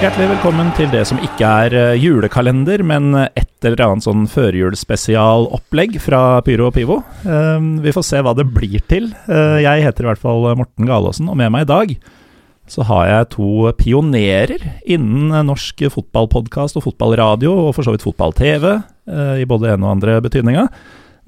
Hjertelig velkommen til det som ikke er eh, julekalender, men et eller annet sånn førjulsspesialopplegg fra Pyro og Pivo. Eh, vi får se hva det blir til. Eh, jeg heter i hvert fall Morten Galaasen, og med meg i dag så har jeg to pionerer innen norsk fotballpodkast og fotballradio, og for så vidt fotball-TV, eh, i både en og andre betydninga,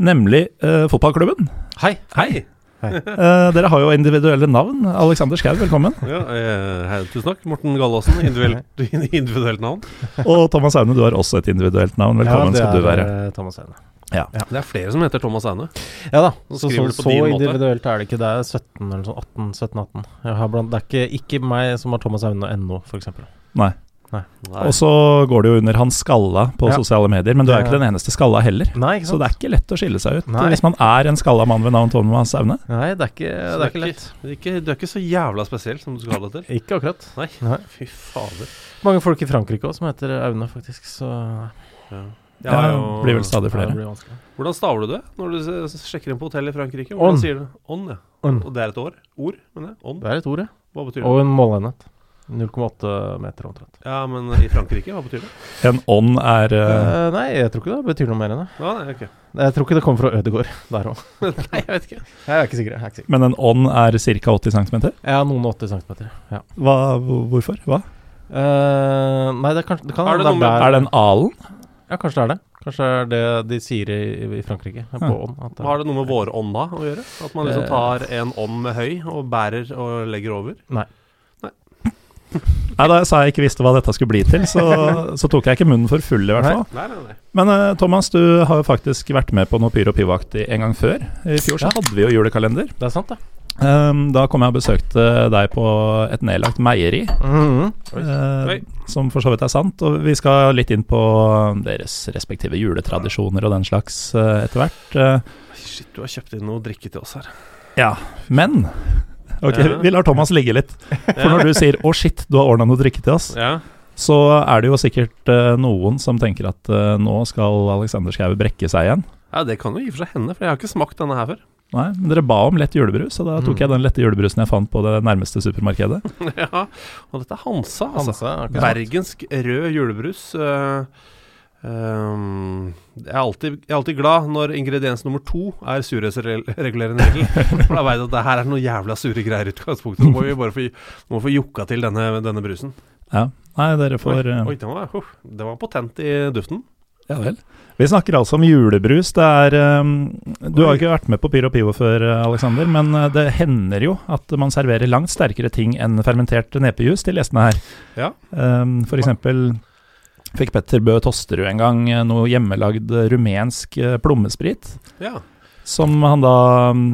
nemlig fotballklubben. Hei. Hei. Eh, dere har jo individuelle navn. Alexander Schou, velkommen. Ja, eh, hei, tusen takk. Morten Gallaasen, individuelt, individuelt navn. Og Thomas Aune, du har også et individuelt navn. Velkommen ja, skal du være. eh, Thomas Aune. Ja. Det er flere som heter Thomas Aune. Ja da. Så Så, så, måte. individuelt er det ikke. Det er 17 eller sånn 18, 17-18. Jeg har blant- Det er ikke, ikke meg som har Thomas Aune ennå, f.eks. Nei. Nei. Og så går det jo under han skalla på Ja. sosiale medier, men du er jo ikke den eneste skalla heller. Nei, ikke Så det er ikke lett å skille seg ut Nei. hvis man er en skalla mann ved navn Thomas Aune. Nei, det er ikke, det er ikke lett. du er ikke, du er ikke så jævla spesiell som du skal ha det til. Ikke akkurat. Nei. Nei. Fy fader. Mange folk i Frankrike òg som heter Aune, faktisk. Så Ja. Ja, jo- blir vel stadig flere. Hvordan staver du det når du sjekker inn på hotell i Frankrike? Ånd. on. sier du on, ja. On. Og det er et år? Ord, mener jeg. On. Det er et ord, ja. Hva betyr det? Og en måleenhet. 0,8 meter omtrent. Ja, men i Frankrike, hva betyr det? En ånd er uh... Uh, nei, jeg tror ikke det betyr noe mer enn det. Ja, nei, okay. Jeg tror ikke det kommer fra Ødegård der òg. nei, jeg vet ikke. Jeg er ikke sikker. Jeg er ikke sikker. Men en ånd er ca. 80 cm? Ja, noen 80 cm. Ja. Hva, hvorfor? Hva? Uh, nei, det, er det kan Er det det er, der- Er det en alen? Ja, kanskje det er det. Kanskje det er det de sier i, i Frankrike, på Ja. ånd. At det, Har det noe med våre ånd da å gjøre? At man liksom tar en ånd med høy og bærer og legger over? Nei, Da jeg sa jeg ikke visste hva dette skulle bli til, så, så tok jeg ikke munnen for full, i hvert fall. Nei, nei, nei. Men uh, Thomas, du har jo faktisk vært med på noe Pyro Pivo-aktig en gang før. I fjor så Ja. hadde vi jo julekalender. det er sant, det. Um, da kom jeg og besøkte deg på et nedlagt meieri. mm -hmm. uh, som for så vidt er sant. Og vi skal litt inn på deres respektive juletradisjoner og den slags uh, etter hvert. Eh, Shit, du har kjøpt inn noe drikke til oss her. ja, men Ok, Ja. vi lar Thomas ligge litt. For når du sier 'å shit, du har ordna noe drikke til oss', Ja. så er det jo sikkert uh, noen som tenker at uh, nå skal Alexander Schou brekke seg igjen. ja, det kan jo i og for seg hende, for jeg har ikke smakt denne her før. Nei, men dere ba om lett julebrus, og da tok Mm. jeg den lette julebrusen jeg fant på det nærmeste supermarkedet. ja, Og dette er Hansa, altså. Hansa. Bergensk rød julebrus. eh, ehm, jeg, er alltid, jeg er alltid glad når ingrediens nummer to er surhetsregulerende regel. For da veit jeg at det her er noe jævla sure greier i utgangspunktet. Nå må vi bare få, må få jokka til denne, denne brusen. Ja, Nei, dere får Oi, Oi, den var, uh, den var potent i duften. Ja vel. Vi snakker altså om julebrus. Det er um, Du har ikke vært med på Pyro Pivo før, Aleksander, men eh, det hender jo at man serverer langt sterkere ting enn fermentert nepejus til gjestene her. Ja. Um, for eksempel fikk Petter Bø Tosterud en gang eh, noe hjemmelagd rumensk eh, plommesprit, ja. som han da mm,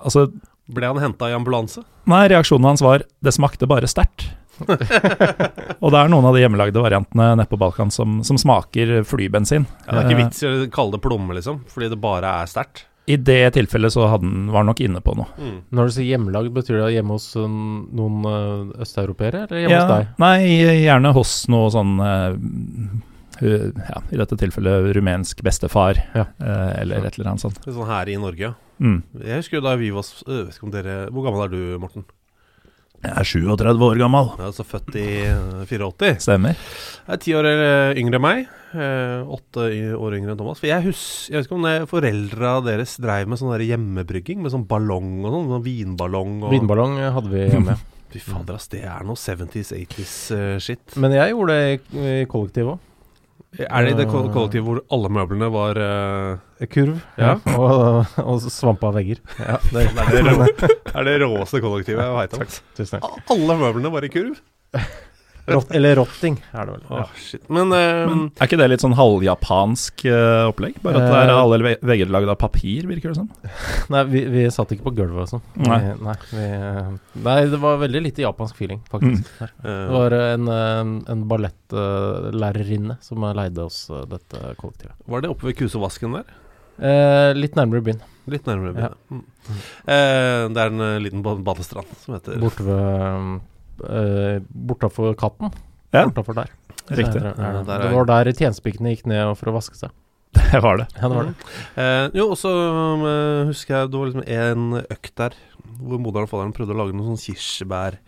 Altså, Ble han henta i ambulanse? nei, reaksjonen hans var 'det smakte bare sterkt'. Og det er noen av de hjemmelagde variantene nede på Balkan som, som smaker flybensin. Ja, det er ikke Eh, vits i å kalle det plomme, liksom, fordi det bare er sterkt. I det tilfellet så hadde han, var han nok inne på noe. Mm. Når du sier hjemmelagd, betyr det hjemme hos um, noen uh, østeuropeere, eller hjemme hos deg? Nei, gjerne hos noe sånn eh, ja, I dette tilfellet rumensk bestefar, Ja. eh, eller et eller annet sånt. Sånn her i Norge, ja. Mm. Jeg husker jo da vi var øh, vet ikke om dere, Hvor gammel er du, Morten? Jeg er 37 år gammel. Jeg er altså født i øh, 84. Stemmer. Jeg er ti år eh, yngre enn meg. Eh, Åtte år yngre enn Thomas. For jeg, husker, jeg vet ikke om foreldra deres dreiv med sånn hjemmebrygging, med sånn ballong og sånn. sånn vinballong og Vinballong uh, hadde vi hjemme. Fy fader, ass. Det er noe 70s, 80s eh, shit. Men jeg gjorde det i, kollektiv òg. Er det i det ko- kollektivet hvor alle møblene var uh, Kurv. Ja. Og, og svampa vegger. Ja, det, er det, rå, er det råeste kollektivet jeg veit om. Alle møblene var i kurv. Rott, eller rotting, er det vel. Åh, Ja. shit. Men, um, Men er ikke det litt sånn halvjapansk uh, opplegg? Bare at det er Eh. alle ve- vegger lagd av papir, virker det som. Nei, vi, vi satt ikke på gulvet og sånn. Nei. Nei, vi, nei, det var veldig lite japansk feeling, faktisk. Mm. her. eh, Det var en, en ballettlærerinne som leide oss dette kollektivet. var det oppe ved Kusevasken der? Eh, litt nærmere byen. Litt nærmere. Ja. byen, Mm. Eh, det er en eh, liten badestrand som heter Borte ved uh, Bortafor Katten. Ja. Bortafor der. Riktig. Der, er Ja, det. der er- det var der tjenestepikene gikk ned for å vaske seg. Det var det. Ja, det var det. Eh, jo, og så uh, husker jeg det var liksom en økt der hvor moderen og faderen prøvde å lage noe sånn kirsebær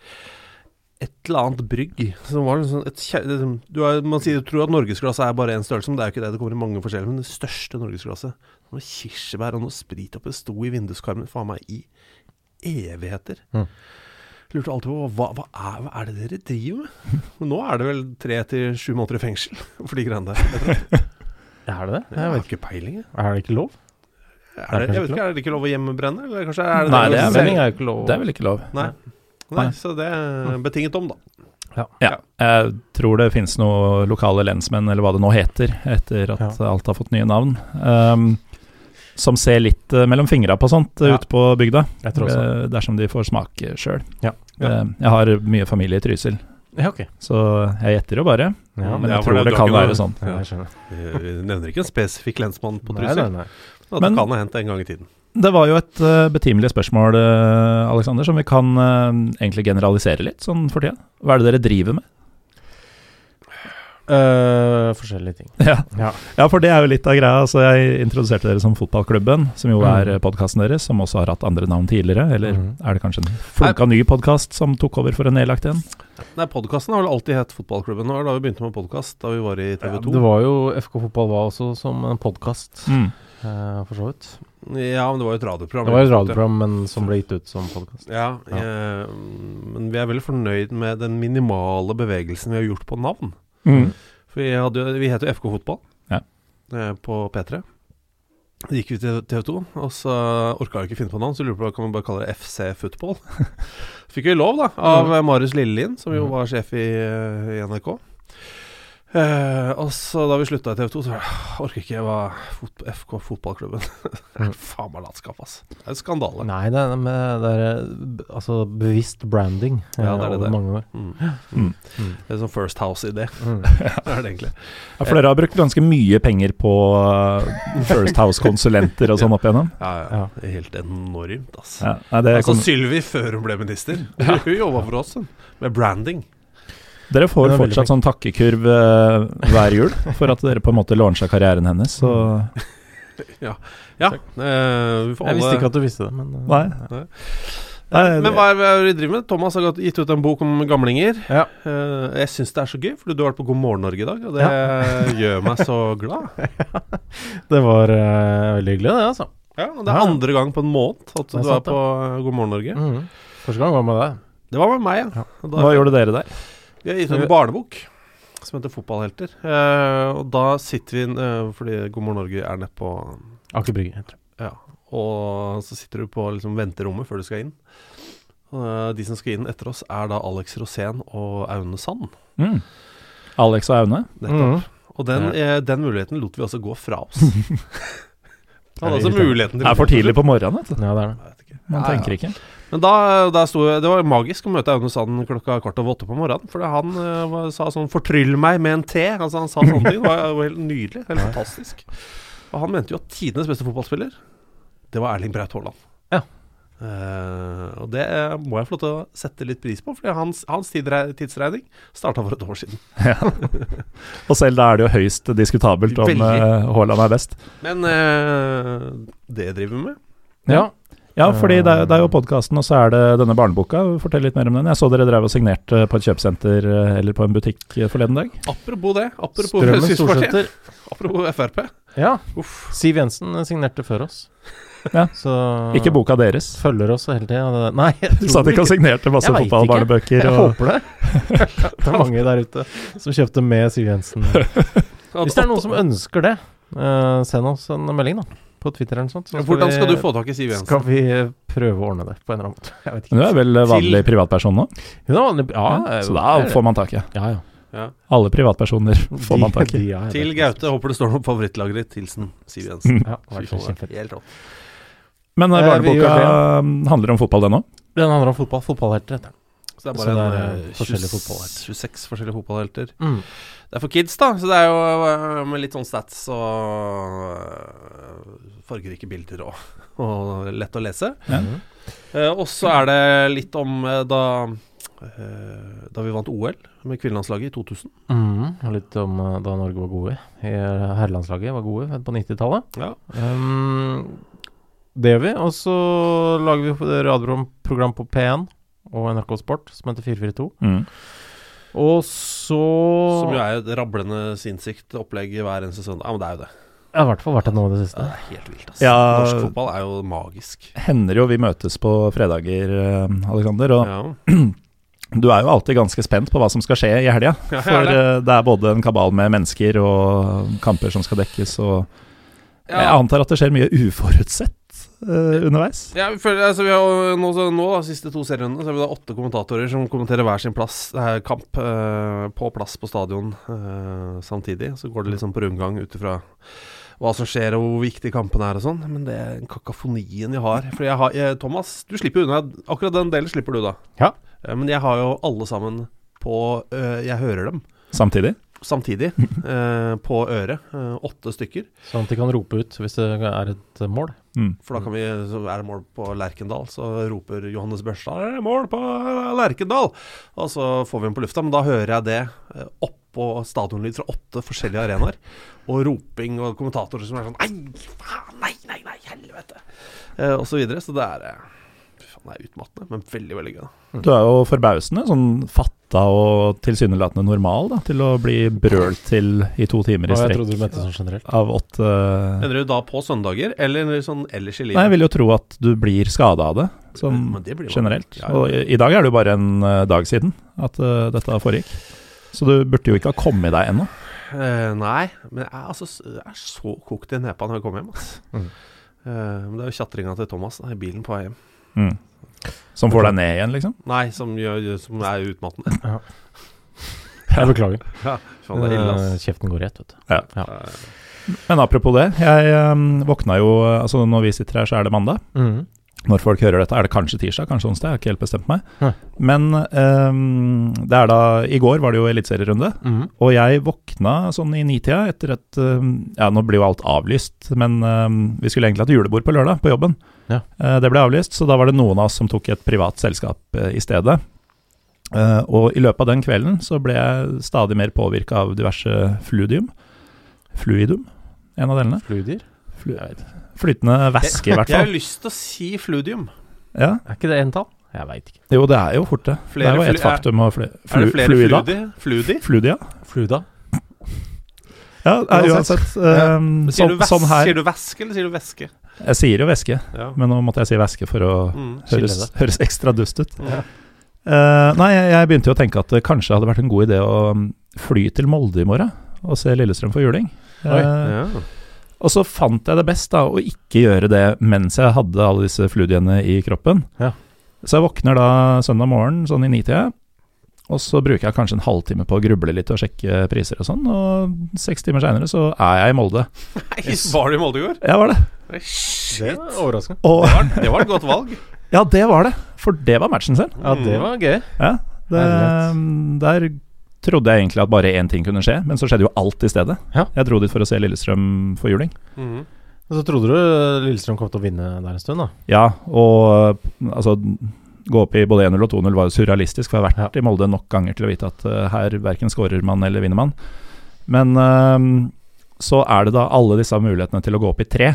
et eller annet brygg. Som var liksom et kje- du er, Man sier, tror at norgesglasset er bare én størrelse, men det er jo ikke det. Det kommer i mange forskjellige. Men det største norgesglasset Noe kirsebær og noe sprit oppi. Det sto i vinduskarmen faen meg i evigheter. Mm. Lurte alltid på hva, hva, er, hva er det dere driver med? Men nå er det vel tre til sju måneder i fengsel for de greiene der. Er det det? jeg Jeg har ikke. peiling. Er det ikke lov? Er det, jeg vet ikke, er det ikke lov å hjemmebrenne? Eller kanskje er det Nei, det er vel- er ikke lov. Det er vel ikke lov. Nei. Nei, så det er betinget om, da. Ja. Jeg tror det finnes noen lokale lensmenn, eller hva det nå heter, etter at Ja. alt har fått nye navn, ehm, som ser litt uh, mellom fingra på sånt uh, Ja. ute på bygda, Jeg tror også. eh, dersom de får smake sjøl. Ja. Jeg har mye familie i Trysil, Ja, ok. så jeg gjetter jo bare. Ja, men jeg tror det- det kan ikke være noe- sånn. Ja. Vi nevner ikke en spesifikk lensmann på Trysil. nei, nei. Men- det kan ha hendt en gang i tiden. Det var jo et betimelig spørsmål, uh, Aleksander, som vi kan egentlig generalisere litt sånn for tida. Hva er det dere driver med? Øh, forskjellige ting. Ja. Ja. Ja, for det er jo litt av greia. Altså, jeg introduserte dere som Fotballklubben, som jo Mm. er podkasten deres, som også har hatt andre navn tidligere. Eller Mm. er det kanskje en flunka ny podkast som tok over for en nedlagt en? Nei, Podkasten har vel alltid hett Fotballklubben. Det var da vi begynte med podkast, da vi var i TV 2. Det var jo FK Fotball var også som en podkast, Mm. for så vidt. Ja, men det var jo et radioprogram. Det var et radioprogram, men som ble gitt ut som podkast. Ja, Ja. eh, men vi er veldig fornøyd med den minimale bevegelsen vi har gjort på navn. Mm. For vi, hadde, vi heter jo FK Fotball Ja. eh, på P3. Så gikk vi til TV 2, og så orka vi ikke finne på navn, så lurer på kan man bare kalle det FC Football. Fikk vi lov, da, av Marius Lillelien, som jo Mhm. var sjef i, eh, i NRK. Eh, og så da vi slutta i TV 2, så var jeg, orker ikke jeg var fot FK Fotballklubben. det er Mm. faen meg latskap, ass. Det er en skandale. Nei, det er, med, det er eh, altså bevisst branding eh, Ja, det er det over det. mange år. Mm. Mm. Mm. Det er sånn First House-idé, Mm. er det egentlig. Ja, for dere har brukt ganske mye penger på uh, First House-konsulenter og sånn opp igjennom. Ja, ja. Ja. Det helt enormt, ass. Ja, nei, det altså kom, Sylvi før hun ble minister. Hun jobba for oss hun, med branding. Dere får Det fortsatt sånn takkekurv uh, hver jul for at dere på en måte launcha karrieren hennes. Så Ja, vi får Jeg visste ikke at du visste det, men uh, Nei. Nei. Nei, Men hva er det vi driver med? Thomas har gitt ut en bok om gamlinger. Ja. Eh, jeg syns det er så gøy, fordi du har vært på God morgen Norge i dag, og det gjør meg så glad. Det var veldig hyggelig, det, altså. Ja, og Det er Ja. andre gang på en måned at du er du er sant, på God morgen Norge. Mm. Første gang var med deg. Det var med meg, ja. Ja. Da- Hva gjorde dere der? Vi har gitt ut en barnebok som heter Fotballhelter. Eh, og da sitter vi eh, Fordi God morgen Norge er nede på Aker Brygge, heter det. Ja. Og så sitter du på liksom venterommet før du skal inn. Og eh, de som skal inn etter oss, er da Alex Rosén og Aune Sand. Mm. Alex og Aune? Nettopp. Mm. Og den, eh, den muligheten lot vi altså gå fra oss. Han hadde Er det altså muligheten Det er for tidlig på morgenen, vet du. Ja, det er det. Man Ja, ja. tenker ikke. Men da, da sto Det var magisk å møte Aune Sand klokka kvart over åtte på morgenen. For han uh, sa sånn 'fortryll meg med en T'. Altså Han sa sånne ting. Det var, det var helt nydelig. Helt fantastisk. Og han mente jo at tidenes beste fotballspiller, det var Erling Braut Haaland. Ja. Uh, og det eh, må jeg få lov til å sette litt pris på, Fordi hans, hans tidsregning starta for et år siden. Og selv da er det jo høyst diskutabelt om Haaland uh, er best. Men uh, det driver vi med. Ja. Ja, fordi det, er- det er jo podkasten, og så er det denne barneboka. Fortell litt mer om den. Jeg så dere drev og signerte på et kjøpesenter eh, eller på en butikk eh, forleden dag. Apropos det. Apropos Fremskrittspartiet. Apropos Frp. Ja. Uff. Siv Jensen signerte før oss. Ja. Så Ikke boka deres. Følger oss hele tida. Nei, jeg tror Satt ikke og signerte masse fotballbarnebøker. Jeg Og, håper det. det er mange der ute som kjøpte med Siv Jensen. Hvis det er noen som ønsker det, eh, send oss en melding, da. På Twitter eller noe sånt. så Hvordan skal vi- du få tak i Siv Jensen? Skal vi prøve å ordne det på en eller annen måte? Jeg vet ikke. du er vel vanlig Til- privatperson nå? Hun er vanlig Ja, Ja, så da får man tak i. Ja, ja. Ja. Alle privatpersoner får man tak i. Til. Gaute. Håper det står noe på favorittlaget ditt. Hilsen Siv Jensen. Ja, fall kjempefett. Helt rått. Men eh, Eh, vi barneboka eh, handler om fotball, den òg? Den handler om fotball. Fotballhelter heter den. Så det er bare det er, en, forskjellige 20 fotballhelter. 26 forskjellige fotballhelter. Mm. Det er for kids, da. Så det er jo med litt sånn stats og fargerike bilder og, og lett å lese. Ja. Eh, og så er det litt om eh, da eh, Da vi vant OL med kvinnelandslaget i 2000. Mm, Og litt om da Norge var gode. I Herrelandslaget var gode på 90-tallet. Ja. Um, det gjør vi. Og så lager vi radioprogram på P1 og NRK Sport, som heter 442. Mm. Og så Som jo er et rablende sinnssykt opplegg hver eneste søndag. Ja, men det er jo det. Jeg har i hvert fall vært det nå i det siste. det er helt vilt, ass. Ja. Norsk fotball er jo magisk. Hender jo vi møtes på fredager, Aleksander. Alexander. Og Ja. du er jo alltid ganske spent på hva som skal skje i helga. Ja, For det. eh, det er både en kabal med mennesker og kamper som skal dekkes, og jeg antar at det skjer mye uforutsett Uh, underveis. Ja, vi føler, altså, vi har nå, så, nå da, siste to seriene, så har vi da åtte kommentatorer som kommenterer hver sin plass, eh, kamp eh, på plass på stadion eh, samtidig. Så går det sånn på rundgang ut ifra hva som skjer og hvor viktig kampen er og sånn. Men det er kakofonien jeg har. For jeg har jeg, Thomas, du slipper jo unna. Akkurat den delen slipper du, da. Ja. Eh, men jeg har jo alle sammen på øh, Jeg hører dem Samtidig. samtidig øh, på øret. Øh, åtte stykker. Sånn at de kan rope ut hvis det er et mål. Mm. For da kan vi, så er det mål på Lerkendal, så roper Johannes Børstad «Det er 'mål på Lerkendal'! Og så får vi den på lufta, men da hører jeg det oppå stadionlyd fra åtte forskjellige arenaer. Og roping og kommentatorer som er sånn 'Nei, faen, nei, nei, nei, helvete!' Eh, og så videre. Så det er eh, Fy faen, det er utmattende, men veldig, veldig gøy. Mm. Du er jo forbausende sånn fatta og tilsynelatende normal da, til å bli brølt til i to timer i Og jeg strekk trodde du mente sånn generelt. av åtte Mener du da på søndager, eller sånn ellers i livet? Nei, jeg vil jo tro at du blir skada av det, sånn Men det blir generelt. Ja, ja. Og i, i dag er det jo bare en eh, dag siden at uh, dette foregikk. Så du burde jo ikke ha kommet deg ennå. Eh, nei, men jeg er, altså, jeg er så kokt i nepa når jeg kommer hjem. Altså. Mm. Uh, men det er jo tjatringa til Thomas da, i bilen på vei hjem. Mm. Som får deg ned igjen, liksom. Nei, som, gjør, som er utmattende. Jeg beklager. Faen, det er ille, Eh. Kjeften går rett, vet du. Eh, Men apropos det, jeg um, våkna jo Altså når vi sitter her, så er det mandag. Mhm. Når folk hører dette, er det kanskje tirsdag, kanskje onsdag. Jeg har ikke helt bestemt meg. Nei. Men um, det er da I går var det jo eliteserierunde. mm. Og jeg våkna sånn i nitida etter et um, Ja, nå blir jo alt avlyst, men um, vi skulle egentlig hatt julebord på lørdag på jobben. Ja. Uh, det ble avlyst, så da var det noen av oss som tok et privat selskap uh, i stedet. Uh, og i løpet av den kvelden så ble jeg stadig mer påvirka av diverse fluidium. Fluidum, en av delene. Fluidier? Flu flytende væske, i hvert fall. Jeg har lyst til å si fludium. Ja. Er ikke det entall? Jeg veit ikke. Jo, det er jo fort det. Flere det er jo et faktum Er, flu, er det flere fluida. fludi? Fludia. Fluda. Fluida? Ja, er Uansett. Ja. Um, Sier, sånn, du sånn her sier du væske, eller sier du væske? Jeg sier jo væske, Ja. men nå måtte jeg si væske for å Mm. Høres, høres ekstra dust ut. Ja. Uh, nei, jeg, begynte jo å tenke at det kanskje hadde vært en god idé å um, fly til Molde i morgen og se Lillestrøm for juling. Oi. uh, Ja. Og så fant jeg det best da å ikke gjøre det mens jeg hadde alle disse fludiene i kroppen. Ja. Så jeg våkner da søndag morgen sånn i nitida, og så bruker jeg kanskje en halvtime på å gruble litt og sjekke priser og sånn, og seks timer seinere så er jeg i Molde. Nei, Var du i Molde i går? Jeg var det. Det Shit. var overraskende. Og Det var, det var et godt valg. ja, det var det. For det var matchen selv. Ja, det var gøy. Ja, det, der trodde jeg egentlig at bare én ting kunne skje, men så skjedde jo alt i stedet. Ja. Jeg dro dit for å se Lillestrøm for juling. Mm. Og så trodde du Lillestrøm kom til å vinne der en stund, da? Ja, og altså Gå opp i både 1-0 og 2-0 var jo surrealistisk, for jeg har vært i Molde nok ganger til å vite at uh, her verken skårer man eller vinner man. Men uh, så er det da alle disse mulighetene til å gå opp i tre,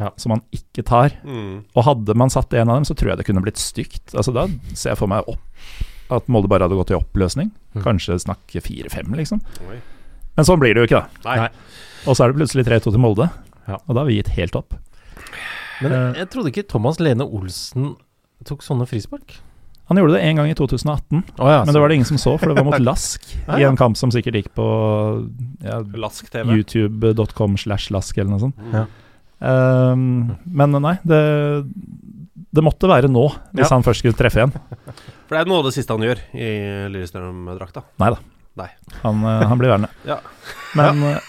Ja. som man ikke tar. Mm. Og hadde man satt en av dem, så tror jeg det kunne blitt stygt. Altså Da ser jeg for meg opp at Molde bare hadde gått i oppløsning. Mm. Kanskje snakke 4-5, liksom. Oi. Men sånn blir det jo ikke, da. Nei. Nei. Og så er det plutselig 3-2 til Molde. Ja. Og da har vi gitt helt opp. Men Eh. jeg, jeg trodde ikke Thomas Lene Olsen tok sånne frispark. Han gjorde det en gang i 2018, oh, ja, men det var det ingen som så, for det var mot Lask Ja, i en kamp som sikkert gikk på ja, youtube.com slash lask eller noe sånt. Ja. Um, men nei, det, det måtte være nå, hvis Ja. han først skulle treffe igjen. For det er noe av det siste han gjør i Lillestrøm-drakta. Nei da. Nei. Han, eh, han blir værende. Ja. Men ja.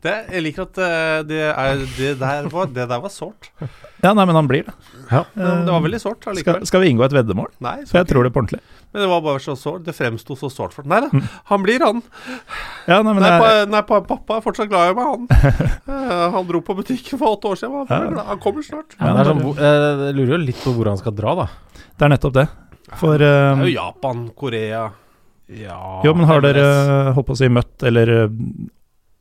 Det, jeg liker at eh, det, er, det, der var, det der var sårt. Ja, nei, men han blir det. Ja. Det var veldig sårt Skal, allikevel. skal vi inngå et veddemål? Nei, For jeg tror det på ordentlig. Men det var bare så sårt. Det fremsto så sårt for Nei da, Mm. han blir han. Ja, nei, men Nei, jeg, pa, nei pa, pappa er fortsatt glad i meg, han. Eh, han dro på butikken for åtte år siden. Han, Ja. han kommer snart. Ja, det er sånn, eh, jeg lurer jo litt på hvor han skal dra, da. det er nettopp det. For Det um, er jo Japan, Korea Ja Jo, men har dere MLS. holdt på å si møtt eller eh,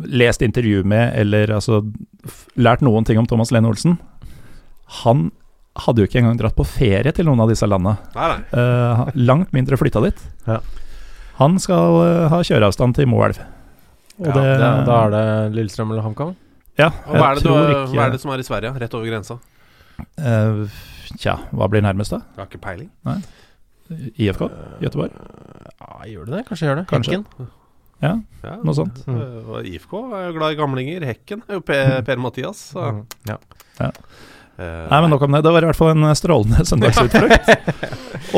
lest intervju med eller altså f- lært noen ting om Thomas Lene Olsen? Han hadde jo ikke engang dratt på ferie til noen av disse landene. Nei, nei. Uh, langt mindre flytta dit. Ja. Han skal uh, ha kjøreavstand til Moelv. Og Ja, det, Da, da er det Lillestrøm eller HamKam? Ja, jeg hva er, det du, ikke hva er det som er i Sverige? Rett over grensa? Uh, Tja, hva blir nærmest, da? Jeg har ikke peiling. IFK? Göteborg? Ja, gjør det det? Kanskje gjør det. Kanskje. Hekken. Ja, Ja, noe sånt. Mm. øh, og IFK er jo glad i gamlinger. Hekken er jo Per, per Mathias. Så. Mm. Ja. Uh, Nei, men nok om det. Det var i hvert fall en strålende søndagsutflukt.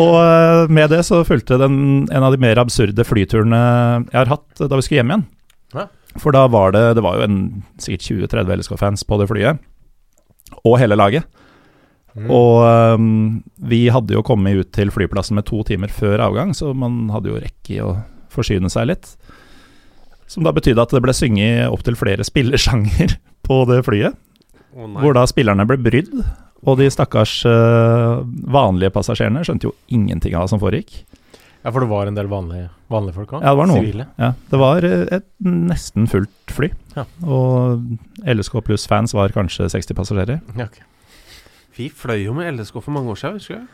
og eh, med det så fulgte den en av de mer absurde flyturene jeg har hatt da vi skulle hjem igjen. Ja. For da var det Det var jo en, sikkert 20-30 LSK-fans på det flyet. Og hele laget. Mm. Og um, vi hadde jo kommet ut til flyplassen med to timer før avgang, så man hadde jo rekke i å forsyne seg litt. Som da betydde at det ble synget opptil flere spillersjanger på det flyet. Oh. Hvor da spillerne ble brydd, og de stakkars uh, vanlige passasjerene skjønte jo ingenting av hva som foregikk. Ja, for det var en del vanlige, vanlige folk òg? Ja, det var noen. Sivile. Ja, det var øh, et nesten fullt fly, Ja. og LSK pluss fans var kanskje 60 passasjerer. Ja, ok. Vi fløy jo med LSK for mange år siden, husker du?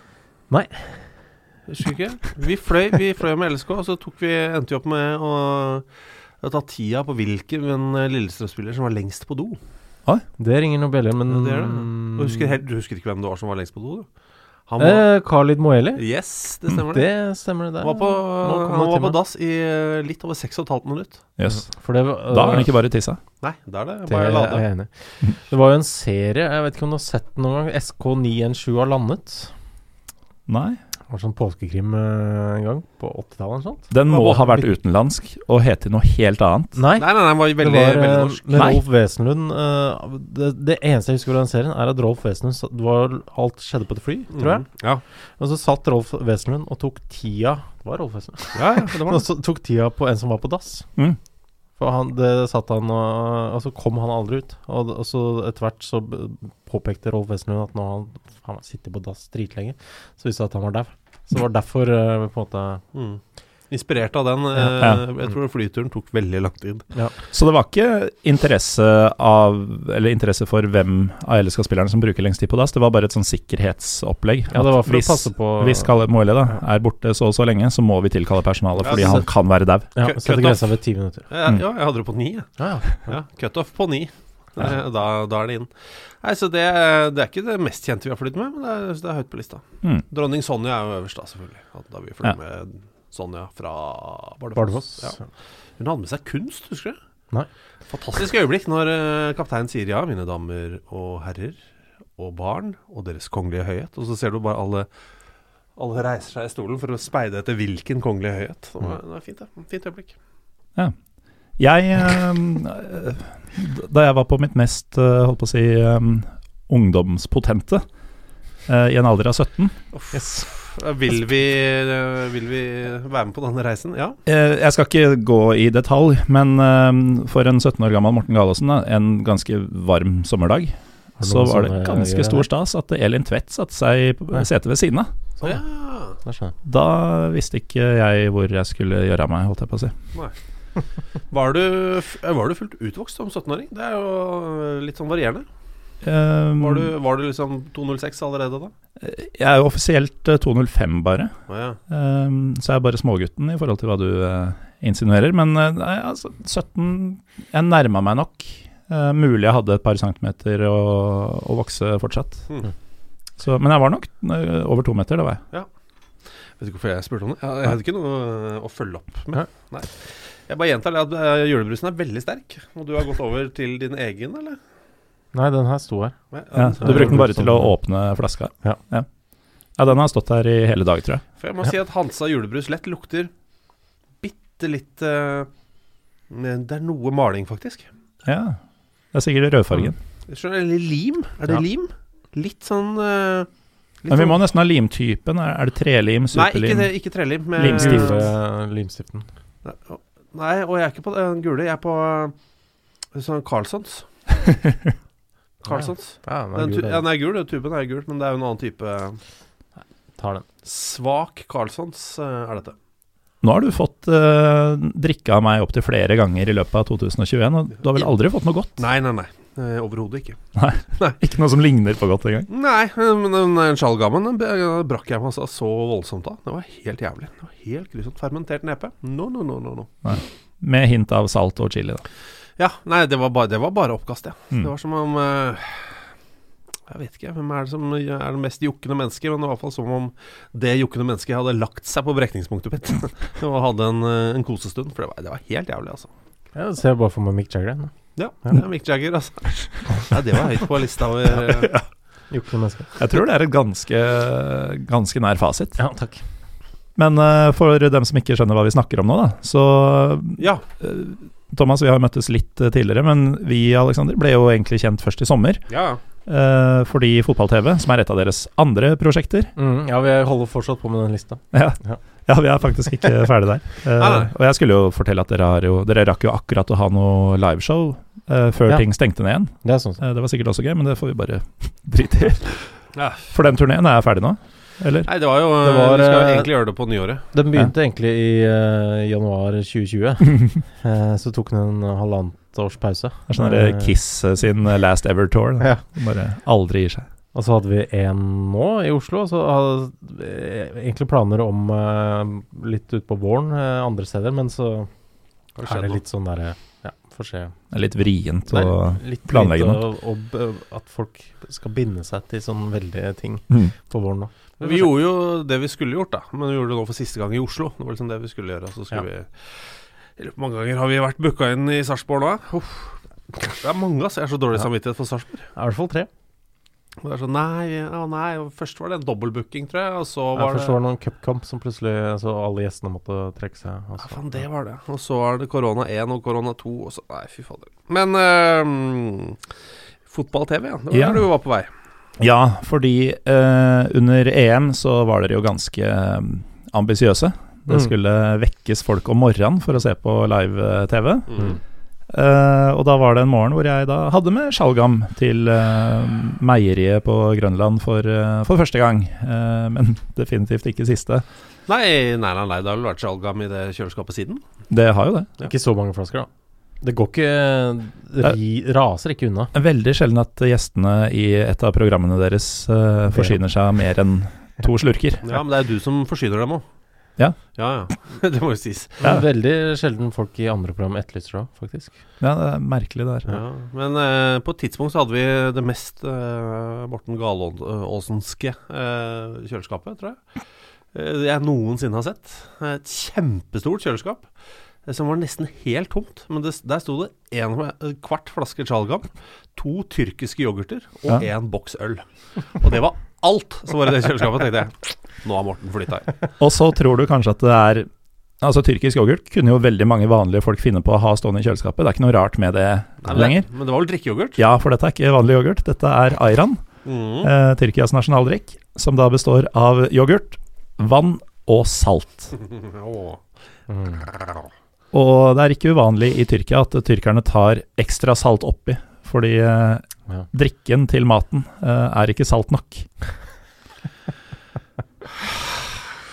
Nei. Husker ikke? Vi fløy, vi fløy med LSK, og så vi, endte vi opp med å, å ta tida på hvilken Lillestrøm-spiller som var lengst på do. Det ringer noen bjeller, men Ja, det det. Du, husker, helt- du husker ikke hvem det var som var lengst på do? Du? Han var, eh, Khalid Moeli? yes, det stemmer det. Det stemmer, det. Han var på, han var på dass i eh, litt over 6,5 minutt. Yes. For det, var- Da er han ikke bare tissa. Nei, da er det Det bare er lade. jeg enig i. Det var jo en serie, jeg vet ikke om du har sett den noen gang, SK917 har landet. Nei. Var sånn påskekrim eh, en gang, på 80-tallet eller sånt. Den må bare, ha vært utenlandsk og hete noe helt annet. Nei, Nei, nei, nei, han var det var veldig eh, norsk. med. Rolf Wesenlund. uh, det, det eneste jeg husker fra den serien, er at Rolf Wesenlund det var, Alt skjedde på et fly, tror jeg. Mm, Ja. Og så satt Rolf Wesenlund og tok tida Det var Rolf Wesenlund. ja, ja, det var Og så tok tida på en som var på dass. Mm. For han, det satt han og Og så kom han aldri ut. Og, og så etter hvert så påpekte Rolf Wesenlund at nå har han sittet på dass dritlenge. Så visste han at han var dau. Så det var derfor uh, på en måte Mm. Inspirert av den. eh, Ja. Jeg tror flyturen tok veldig lang tid. Så det var ikke interesse av Eller interesse for hvem av LSK-spillerne som bruker lengst tid på dass, det var bare et sånn sikkerhetsopplegg. Ja, det var for hvis, å passe på Hvis Kalle Moelle da er borte så og så lenge, så må vi tilkalle personalet fordi han kan være dau. Ja, Sette grensa ved ti minutter. Ja, Mm. ja, jeg hadde det på ni. jeg. Ja, ja. Ja, Cutoff på ni. Ja. Eh, Da, da er det inn. Nei, så det, det er ikke det mest kjente vi har flydd med, men det er, det er høyt på lista. Mm. Dronning Sonja er jo øverst, da, selvfølgelig. Da vi fløy Ja. med Sonja fra Bardufoss. Bardufoss. Ja. Hun hadde med seg kunst, husker du? Nei. Fantastisk øyeblikk når eh, kapteinen sier ja, mine damer og herrer og barn og deres kongelige høyhet. Og så ser du bare alle alle reiser seg i stolen for å speide etter hvilken kongelige høyhet. Det var, det var fint, det. Fint øyeblikk. Jeg eh, Da jeg var på mitt mest, eh, holdt på å si, eh, ungdomspotente, eh, i en alder av 17 Vil vi, eh, vil vi være med på denne reisen? Ja. Eh, Jeg skal ikke gå i detalj, men eh, for en 17 år gammel Morten Galaasen, en ganske varm sommerdag, så var det ganske stor stas at Elin Tvedt satte seg på setet ved siden av. Sånn, ja. Da visste ikke jeg hvor jeg skulle gjøre av meg, holdt jeg på å si. Var, du, eh, var du fullt utvokst som 17-åring? Det er jo litt sånn varierende. Um, Var du, var du liksom 206 allerede da? Jeg er jo offisielt eh, 205 bare, Oh, ja. um, så jeg er bare smågutten i forhold til hva du uh, insinuerer. Men uh, nei, altså, 17 Jeg nærma meg nok. Uh, mulig jeg hadde et par centimeter å, å vokse fortsatt. Hmm. Så, men jeg var nok eh, over to meter, det var jeg. Vet ikke hvorfor jeg spurte om det? Jeg, jeg hadde ikke noe eh, å følge opp med. Nei. Jeg bare gjentar det at eh, julebrusen er veldig sterk. Og du har gått over til din egen, eller? Nei, den her sto her. Nei, Ja, du brukte den bare til å åpne flaska? Ja. ja. Ja, den har stått her i hele dag, tror jeg. For jeg må si at Hansa julebrus lett lukter bitte litt uh, Det er noe maling, faktisk. Ja. Det er sikkert rødfargen. Mm. Eller lim? Er det Ja. lim? Litt sånn uh, litt Men vi sånn- må nesten ha limtypen. Er det trelim, Nei, ikke, superlim? det, ikke trelim. med- Limstift. Gule limstiften. Nei, og jeg er ikke på den gule. Jeg er på eh, sånn Carlsons. Carlsons. Ja, den er Den, gul, ja, den er gul, tuben er gul, men det er jo en annen type Tar den. Svak Carlsons eh, er dette. Nå har du fått uh, drikke av meg opptil flere ganger i løpet av 2021, og du har vel aldri fått noe godt? Nei, nei, nei. Eh, Overhodet ikke. Nei, Ikke noe som ligner på godt engang. Nei, men den skjallgammen den brakk jeg meg altså så voldsomt av. Det var helt jævlig. Det var helt grusomt. Fermentert nepe. No, no, no, no, no. Med hint av salt og chili, da. Ja, nei, det var bare, det var bare oppkast, ja. Mm. Det var som om eh, Jeg vet ikke hvem er det som er det mest jukkende mennesket, men det var i hvert fall som om det jukkende mennesket hadde lagt seg på brekningspunktet mitt og hadde en, eh, en kosestund. For det var, det var helt jævlig, altså. Jeg ser bare for meg Mick Jagger. Nå. Ja, ja. Mick Jagger, altså. Nei, det var høyt på lista over eh, Jukkende menneske. Jeg tror det er et ganske, ganske nær fasit. Ja, takk. Men uh, for dem som ikke skjønner hva vi snakker om nå, da, så Ja. eh, Thomas, vi har møttes litt uh, tidligere, men vi Alexander, ble jo egentlig kjent først i sommer. ja. fordi Fotball-TV, som er et av deres andre prosjekter Mm, ja, vi holder fortsatt på med den lista. Ja, Ja. ja vi er faktisk ikke ferdig der. Nei. og jeg skulle jo fortelle at dere, har jo, dere rakk jo akkurat å ha noe liveshow eh, før Ja. ting stengte ned igjen. Det sånn. uh, det var sikkert også gøy, men det får vi bare drite i. ja. For den turneen er ferdig nå, eller? Nei, det var jo Det var, Vi skal jo eh, egentlig gjøre det på nyåret. Den begynte egentlig i uh, januar 2020. Eh, så tok den en halvannet års pause. Det er sånn Kiss sin Last Ever Tour. da. Ja. Bare aldri gir seg. Og så hadde vi en nå i Oslo. Og så hadde vi egentlig planer om uh, litt utpå våren uh, andre steder, men så er det litt sånn derre Ja, får se. Det er litt vrient litt planlegge noe. å- å At folk skal binde seg til sånne veldige ting mm. på våren nå. Men Vi gjorde jo det vi skulle gjort, da. Men vi gjorde det nå for siste gang i Oslo. Det var liksom det vi skulle gjøre. Så skulle vi Hvor mange ganger har vi vært booka inn i Sarpsborg nå? Uff. Det er mange, altså. Jeg har så dårlig Ja. samvittighet for Sarpsborg. I hvert fall tre. Og det er sånn, nei, ja, nei, Først var det en dobbeltbooking, tror jeg. Og så Jeg var det noen cupkamp som plutselig Så alle gjestene måtte trekke seg. Ja, faen, det var det. Og så er det korona 1 og korona 2. Og så, nei, fy fader. Men eh, fotball-TV, ja. Det var Ja. der du var på vei. Ja, fordi eh, under EM så var dere jo ganske eh, ambisiøse. Det Mm. skulle vekkes folk om morgenen for å se på live-TV. Mm. Eh, og da var det en morgen hvor jeg da hadde med sjalgam til uh, meieriet på Grønland for, uh, for første gang. Eh, men definitivt ikke siste. Nei, nei, nei, nei, det har vel vært sjalgam i det kjøleskapet siden? Det har jo det. Ikke så mange flasker, da. Det går ikke Det ri, raser ikke unna. Veldig sjelden at gjestene i et av programmene deres forsyner seg mer enn to slurker. Ja, men det er jo du som forsyner dem òg. Ja. Ja, ja. det må jo sies. Ja. Veldig sjelden folk i andre program etterlyser det, faktisk. Ja, det er merkelig det der. Ja. Men eh, på et tidspunkt så hadde vi det mest eh, Morten Galaasenske eh, kjøleskapet, tror jeg. Det jeg noensinne har sett. Et kjempestort kjøleskap. eh, Som var nesten helt tomt. Men det, der sto det en eh, kvart flaske Chalgam, to tyrkiske yoghurter og én boks øl. Og det var alt som var i det kjøleskapet, tenkte jeg. Nå har Morten flytta inn. Og så tror du kanskje at det er Altså Tyrkisk yoghurt kunne jo veldig mange vanlige folk finne på å ha stående i kjøleskapet. Det er ikke noe rart med det Nei, men, lenger. men det var vel drikkeyoghurt? Ja, for dette er ikke vanlig yoghurt. Dette er ayran, Mm. eh, Tyrkias nasjonaldrikk, som da består av yoghurt, vann og salt. Åh. Mm. Og det er ikke uvanlig i Tyrkia at tyrkerne tar ekstra salt oppi, fordi eh, Ja. drikken til maten eh, er ikke salt nok.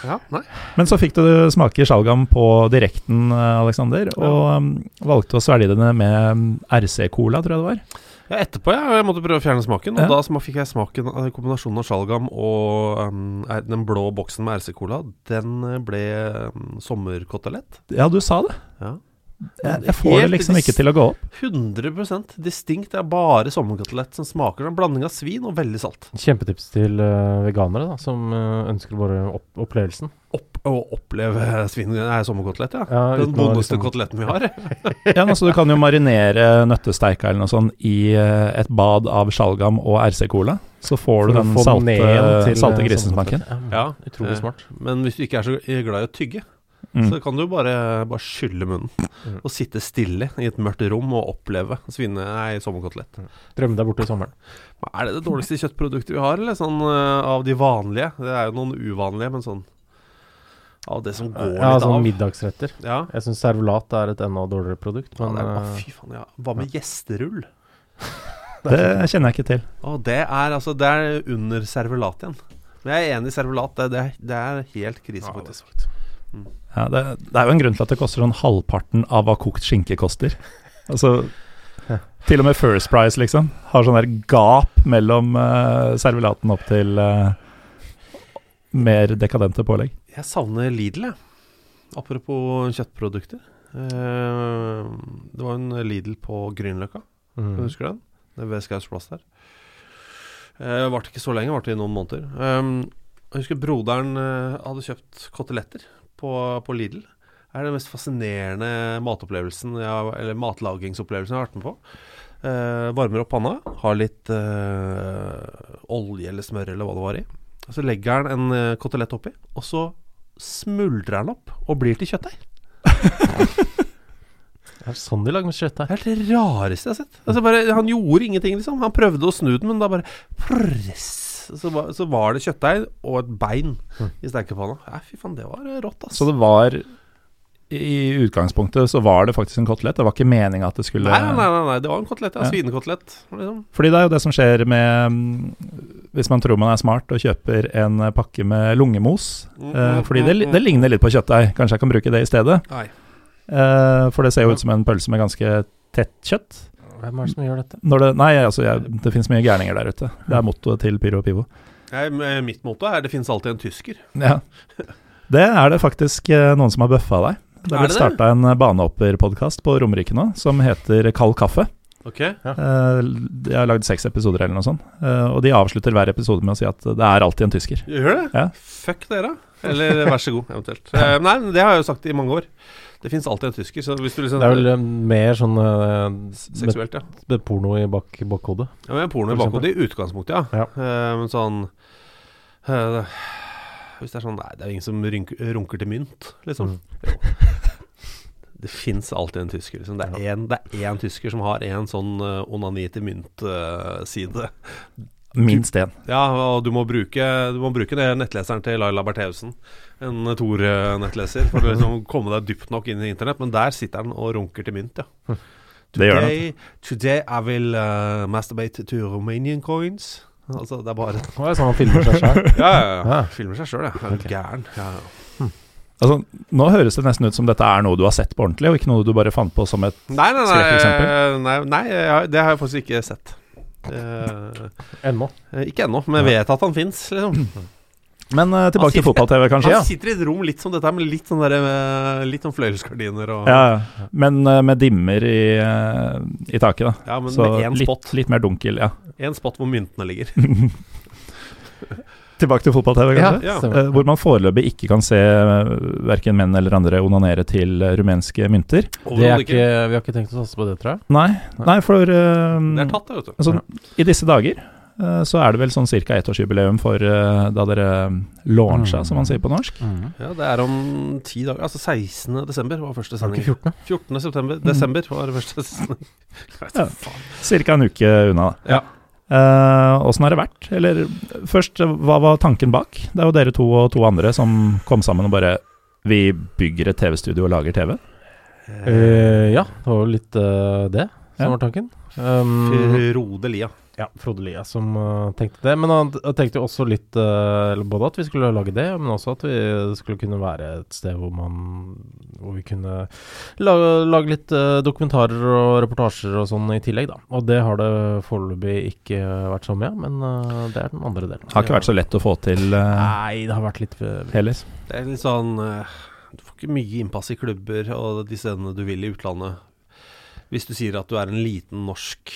Ja, nei. Men så fikk du smake sjalgam på direkten, Aleksander, Alexander, og ja. valgte å svelge det med um, RC-cola, tror jeg det var. Ja, etterpå, ja. Jeg måtte prøve å fjerne smaken. Og Ja. da fikk jeg smaken av kombinasjonen av sjalgam og um, den blå boksen med RC-cola. Den eh, ble um, sommerkotelett. Ja, du sa det. Ja. Jeg, jeg får det liksom ikke til å gå opp. 100 distinkt. Det er bare sommerkotelett som smaker en blanding av svin og veldig salt. Kjempetips til eh, veganere da, som eh, ønsker bare opp opplevelsen. Opp, å oppleve svin er sommerkotelett, ja. Ja, Den vondeste liksom- koteletten vi har. Ja, altså Du kan jo marinere nøttesteika eller noe sånt i eh, et bad av sjalgam og RC-cola. Så får du du den salte, til, salte eh, grisesmaken. Ja. Utrolig Eh, smart. Men hvis du ikke er så glad i å tygge, Mm. så kan du bare, bare skylle munnen. Mm. Og sitte stille i et mørkt rom og oppleve svine... Nei, sommerkotelett. Drømme deg bort i sommeren. Er det det dårligste kjøttproduktet vi har, eller sånn eh, av de vanlige? Det er jo noen uvanlige, men sånn Av det som går Ja, litt sånn av. middagsretter. Ja. Jeg syns servelat er et enda dårligere produkt, men ja, er, å, eh, fy faen, ja. Hva med gjesterull? Det kjenner jeg ikke til. Å, det er altså Det er under servelat igjen. Men jeg er enig i servelat. Det, det, det er helt krise, faktisk. Ja, det, det er jo en grunn til at det koster sånn halvparten av hva kokt skinke koster. Altså, Til og med First Price, liksom. Har sånn der gap mellom uh, servelaten opp til uh, mer dekadente pålegg. Jeg savner Lidl, jeg. Apropos kjøttprodukter. Uh, det var en Lidl på Grünerløkka. Mm. Husker du den? Det er ved Skaus plass der. Uh, varte ikke så lenge, varte i noen måneder. Um, jeg husker broderen eh, hadde kjøpt koteletter på, på Lidl. Det er den mest fascinerende matopplevelsen har- eller matlagingsopplevelsen jeg har vært med på. Eh, varmer opp panna, har litt eh, olje eller smør eller hva det var i. Og Så legger han en uh, kotelett oppi, og så smuldrer han opp og blir til kjøttdeig. Det er sånn de lager med kjøtt her. Det er det rareste jeg har sett. Altså bare, han gjorde ingenting, liksom. Han prøvde å snu den, men da bare prrress, så, var, så var det kjøttdeig og et bein Mm. i stekepanna. Ja, fy faen, det var eh, rått, ass. Så det var I utgangspunktet så var det faktisk en kotelett. Det var ikke meninga at det skulle Nei, nei, nei, nei, det var en kotelett. Ja, Ja. Svinekotelett. Liksom. Fordi det er jo det som skjer med Hvis man tror man er smart og kjøper en pakke med lungemos. Mm, Eh, mm, fordi det, mm, det ligner litt på kjøttdeig. Kanskje jeg kan bruke det i stedet. Eh, for det ser jo ut som en pølse med ganske tett kjøtt. Hvem er det som gjør dette? Når det, nei, altså jeg, det finnes mye gærninger der ute. Det er mottoet til Pyro og Pivo. Nei, mitt motto er 'det finnes alltid en tysker'. Ja. Det er det faktisk eh, noen som har bøffa deg. Det Er blitt starta en banehopperpodkast på Romerike nå som heter Kald kaffe. Okay, ja. De har lagd seks episoder eller noe sånt. Eh, Og de avslutter hver episode med å si at det er alltid en tysker. Gjør det? Ja. Fuck dere. Eller vær så god, eventuelt. Eh, nei, det har jeg jo sagt i mange år. Det fins alltid en tysker. Så hvis du liksom Det er vel eh, mer sånn uh, Seksuelt, ja. med porno i bak, bakhodet. Ja, med porno i bakhodet i utgangspunktet, ja. Ja. Eh, men sånn uh, Hvis det er sånn Nei, det er ingen som rynker, runker til mynt, liksom. Mm. Det fins alltid en tysker. Liksom. Det, er en, det én tysker som har en sånn uh, onani til mynt-side. Minst én. ja, og du må bruke, du må bruke det nettleseren til Laila Bertheussen, en Tor-nettleser, for å liksom komme deg dypt nok inn i internett. Men der sitter han og runker til mynt, ja. Det gjør han. Today, today I will uh, masturbate to Romanian coins. Altså, det er bare Å, er sånn han filmer seg sjøl. Ja, ja, ja. Ja. Filmer seg sjøl, ja. Er du gæren? Ja, ja. Altså, nå høres det nesten ut som dette er noe du har sett på ordentlig, og ikke noe du bare fant på som et Nei, nei, nei, Skrekkeksempel? nei, nei det har jeg faktisk ikke sett. Eh, Ennå. eh, ikke ennå, men jeg vet at han fins, liksom. Men uh, tilbake til fotball-TV, kanskje? Han sitter i et rom litt som dette, med litt sånn der, Litt sånn fløyelsgardiner og Ja. Men uh, med dimmer i, uh, i taket, da. Ja, men Så med én litt, spot. litt mer dunkel, ja. En spot hvor myntene ligger. Tilbake til fotball-TV, kanskje? Ja. stemmer. Eh, hvor man foreløpig ikke kan se uh, verken menn eller andre onanere til eh, rumenske mynter. Det er ikke, vi har ikke tenkt å satse på det, tror jeg. Nei, nei for um, Det er tatt, det, vet du. altså, I disse dager uh, så er det vel sånn ca. ettårsjubileum for uh, da dere launcha, Mm. som man sier på norsk. Ja, det er om ti dager. Altså 16. desember var første det sending. ikke 14? 14. september, desember var første sending. Ja. Ca. en uke unna. da. Ja. Åssen har det vært? Eller først, eh, hva var tanken bak? Det er jo dere to og to andre som kom sammen og bare Vi bygger et TV-studio og lager TV. Uh, ja, det var jo litt uh, det som Ja. var tanken. Um, Frode Lia. Ja, Frode Lia som uh, tenkte det. Men han tenkte jo også litt uh, Både at vi skulle lage det, men også at vi skulle kunne være et sted hvor man Hvor vi kunne lage, lage litt uh, dokumentarer og reportasjer og sånn i tillegg, da. Og det har det foreløpig ikke vært så mye, men det er den andre delen. Det Har ikke vært så lett å få til Nei, det har vært litt heller. Det er litt sånn Du får ikke mye innpass i klubber og de stedene du vil i utlandet. Hvis du sier at du er en liten norsk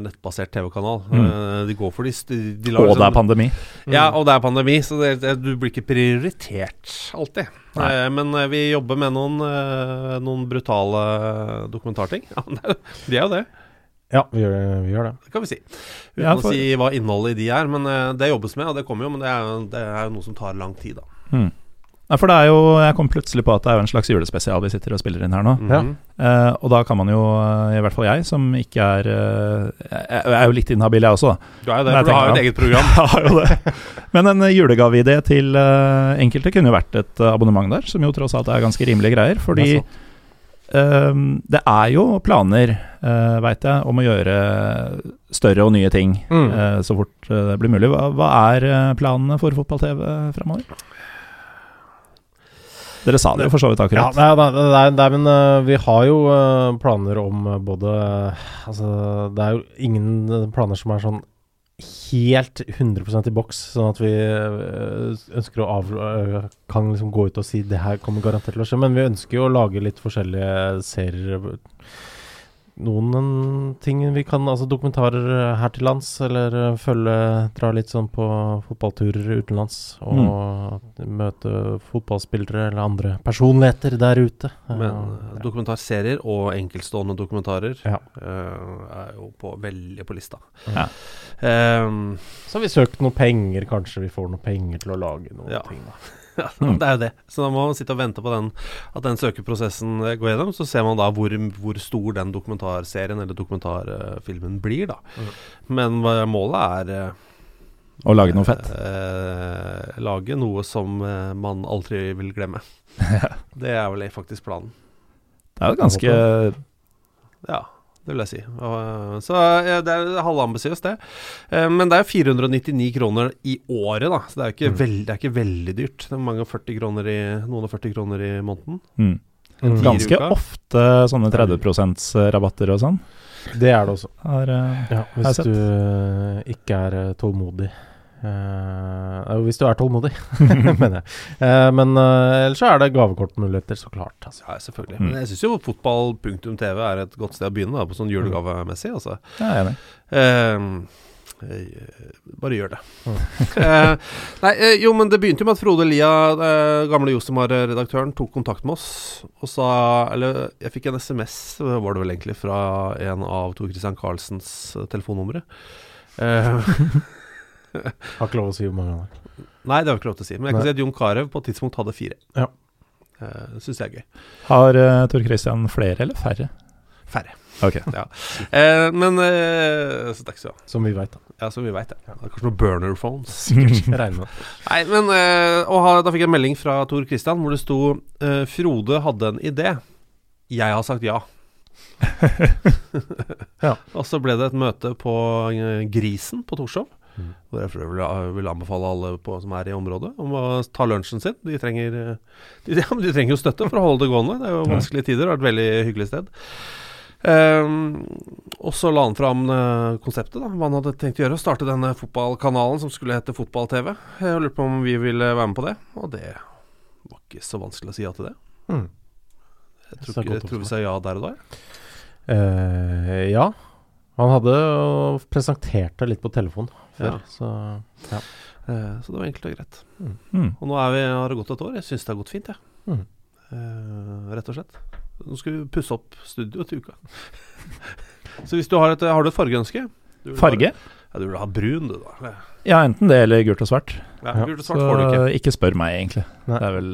nettbasert TV-kanal. Mm. Eh, de går for de, de Og det er liksom- pandemi. Ja, og det er pandemi, så det, det, du blir ikke prioritert alltid. Nei. Eh, men eh, vi jobber med noen, eh, noen brutale dokumentarting. Ja, er- de er jo det, Ja, vi gjør, vi gjør det. det kan vi si. Uten Ja, for- å si hva innholdet i de er. Men eh, det jobbes med, og det kommer jo. Men er, det er jo noe som tar lang tid, da. Mm. Nei, for det er jo Jeg kom plutselig på at det er jo en slags julespesial vi sitter og spiller inn her nå. Mm -hmm. Eh, og da kan man jo, eh, i hvert fall jeg, som ikke er eh, Jeg jeg er jo litt inhabil, jeg også. Du er jo det, for du har jo et eget program. Jeg har jo det. Men en eh, julegaveidé til enkelte kunne jo vært et abonnement der, som jo tross alt er ganske rimelige greier. Fordi eh, det er jo planer, uh, veit jeg, om å gjøre større og nye ting Mm. uh, så fort uh, det blir mulig. Hva, hva er planene for fotball-TV framover? Dere sa det jo for så vidt akkurat. Ja, nei, nei, nei, men uh, vi har jo uh, planer om både Altså, det er jo ingen eh, planer som er sånn helt 100% i boks, sånn at vi ønsker å av, kan liksom gå ut og si det her kommer garantert til å skje. Men vi ønsker jo å lage litt forskjellige serier. Noen ting vi kan Altså dokumentarer eh, her til lands, eller eh, følge Dra litt sånn på fotballturer utenlands. Og møte fotballspillere eller andre personligheter der ute. Men Eh, eh, dokumentarserier og enkeltstående dokumentarer Ja. er jo på, veldig på lista. Ja. Um, Så har vi søkt noen penger, kanskje vi får noen penger til å lage noen Ja. ting. Da. ja, Mm. Det er jo det. Så da må man sitte og vente på den, at den søkeprosessen eh, går gjennom. Så ser man da hvor, hvor stor den dokumentarserien eller dokumentarfilmen blir, da. Mm. Men målet er eh, Å lage noe fett. Eh, lage noe som eh, man aldri vil glemme. det er vel faktisk planen. Det er jo ganske Ja, det vil jeg si. Og, eh, så ja, det er halvambisiøst, det. Eh, Men det er 499 kroner i året, da. Så det er jo ikke, Mm. veld, det er ikke veldig dyrt. Det er mange og 40 kroner i, noen og 40 kroner i måneden. mm. Ganske uka. ofte sånne 30% rabatter og sånn. Det er det også. Er, eh, Ja, hvis du eh, ikke er tålmodig. Eh, jo, hvis du er tålmodig, mener jeg. Uh, men uh, ellers så er det gavekortmuligheter, så klart. Altså. Ja, selvfølgelig. Mm. Men jeg syns jo fotball.tv er et godt sted å begynne, da, på sånn julegavemessig. Altså. jeg er enig. Eh, eh, bare gjør det. Mm. Eh, nei, jo, men det begynte jo med at Frode Lia, gamle Josemar-redaktøren, tok kontakt med oss og sa Eller jeg fikk en SMS, var det vel egentlig, fra en av Tor Christian Karlsens eh, telefonnumre. Eh, Har ikke lov å si hvor mange han er. nei, det har vi ikke lov til å si. Men jeg kan Nei. si at Jon Carew på et tidspunkt hadde fire. Ja. Uh, det syns jeg er gøy. Har uh, Tor Christian flere eller færre? Færre. Ok. Eh, men eh, Så takk skal du så Som vi veit, da. Ja, som vi veit, ja. Det er kanskje noen burner phones. Med. Nei, men eh, og ha, Da fikk jeg en melding fra Tor Christian hvor det sto eh, Frode hadde en idé. Jeg har sagt ja. Ja. Og så ble det et møte på eh, Grisen på Torshov. Mm. Hvor jeg for øvrig vil, anbefale alle på, som er i området, om å ta lunsjen sin. De trenger, eh, de, de trenger jo støtte for å holde det gående. Det er jo vanskelige tider. Det er et veldig hyggelig sted. Um, og så la han fram uh, konseptet, da, hva han hadde tenkt å gjøre. Starte denne fotballkanalen som skulle hete Fotball-TV. Jeg lurte på om vi ville være med på det, og det var ikke så vanskelig å si ja til det. Mm. Jeg tror, ikke, jeg tror vi sa ja der og da. Eh, ja. Han hadde presentert det litt på telefon før, Ja. så Eh, så det var enkelt og greit. Mm. Og nå er vi, har det gått et år. Jeg syns det har gått fint, jeg. Mm. Uh, rett og slett. Nå skal vi pusse opp studio til uka. så hvis du har et, har du et fargeønske Du Farge? ha- Ja, du vil ha brun, du, da. Ja, enten det eller gult og svart. Ja, Ja, Gult og Så svart får du ikke. ikke spør meg, egentlig. Nei. Det er vel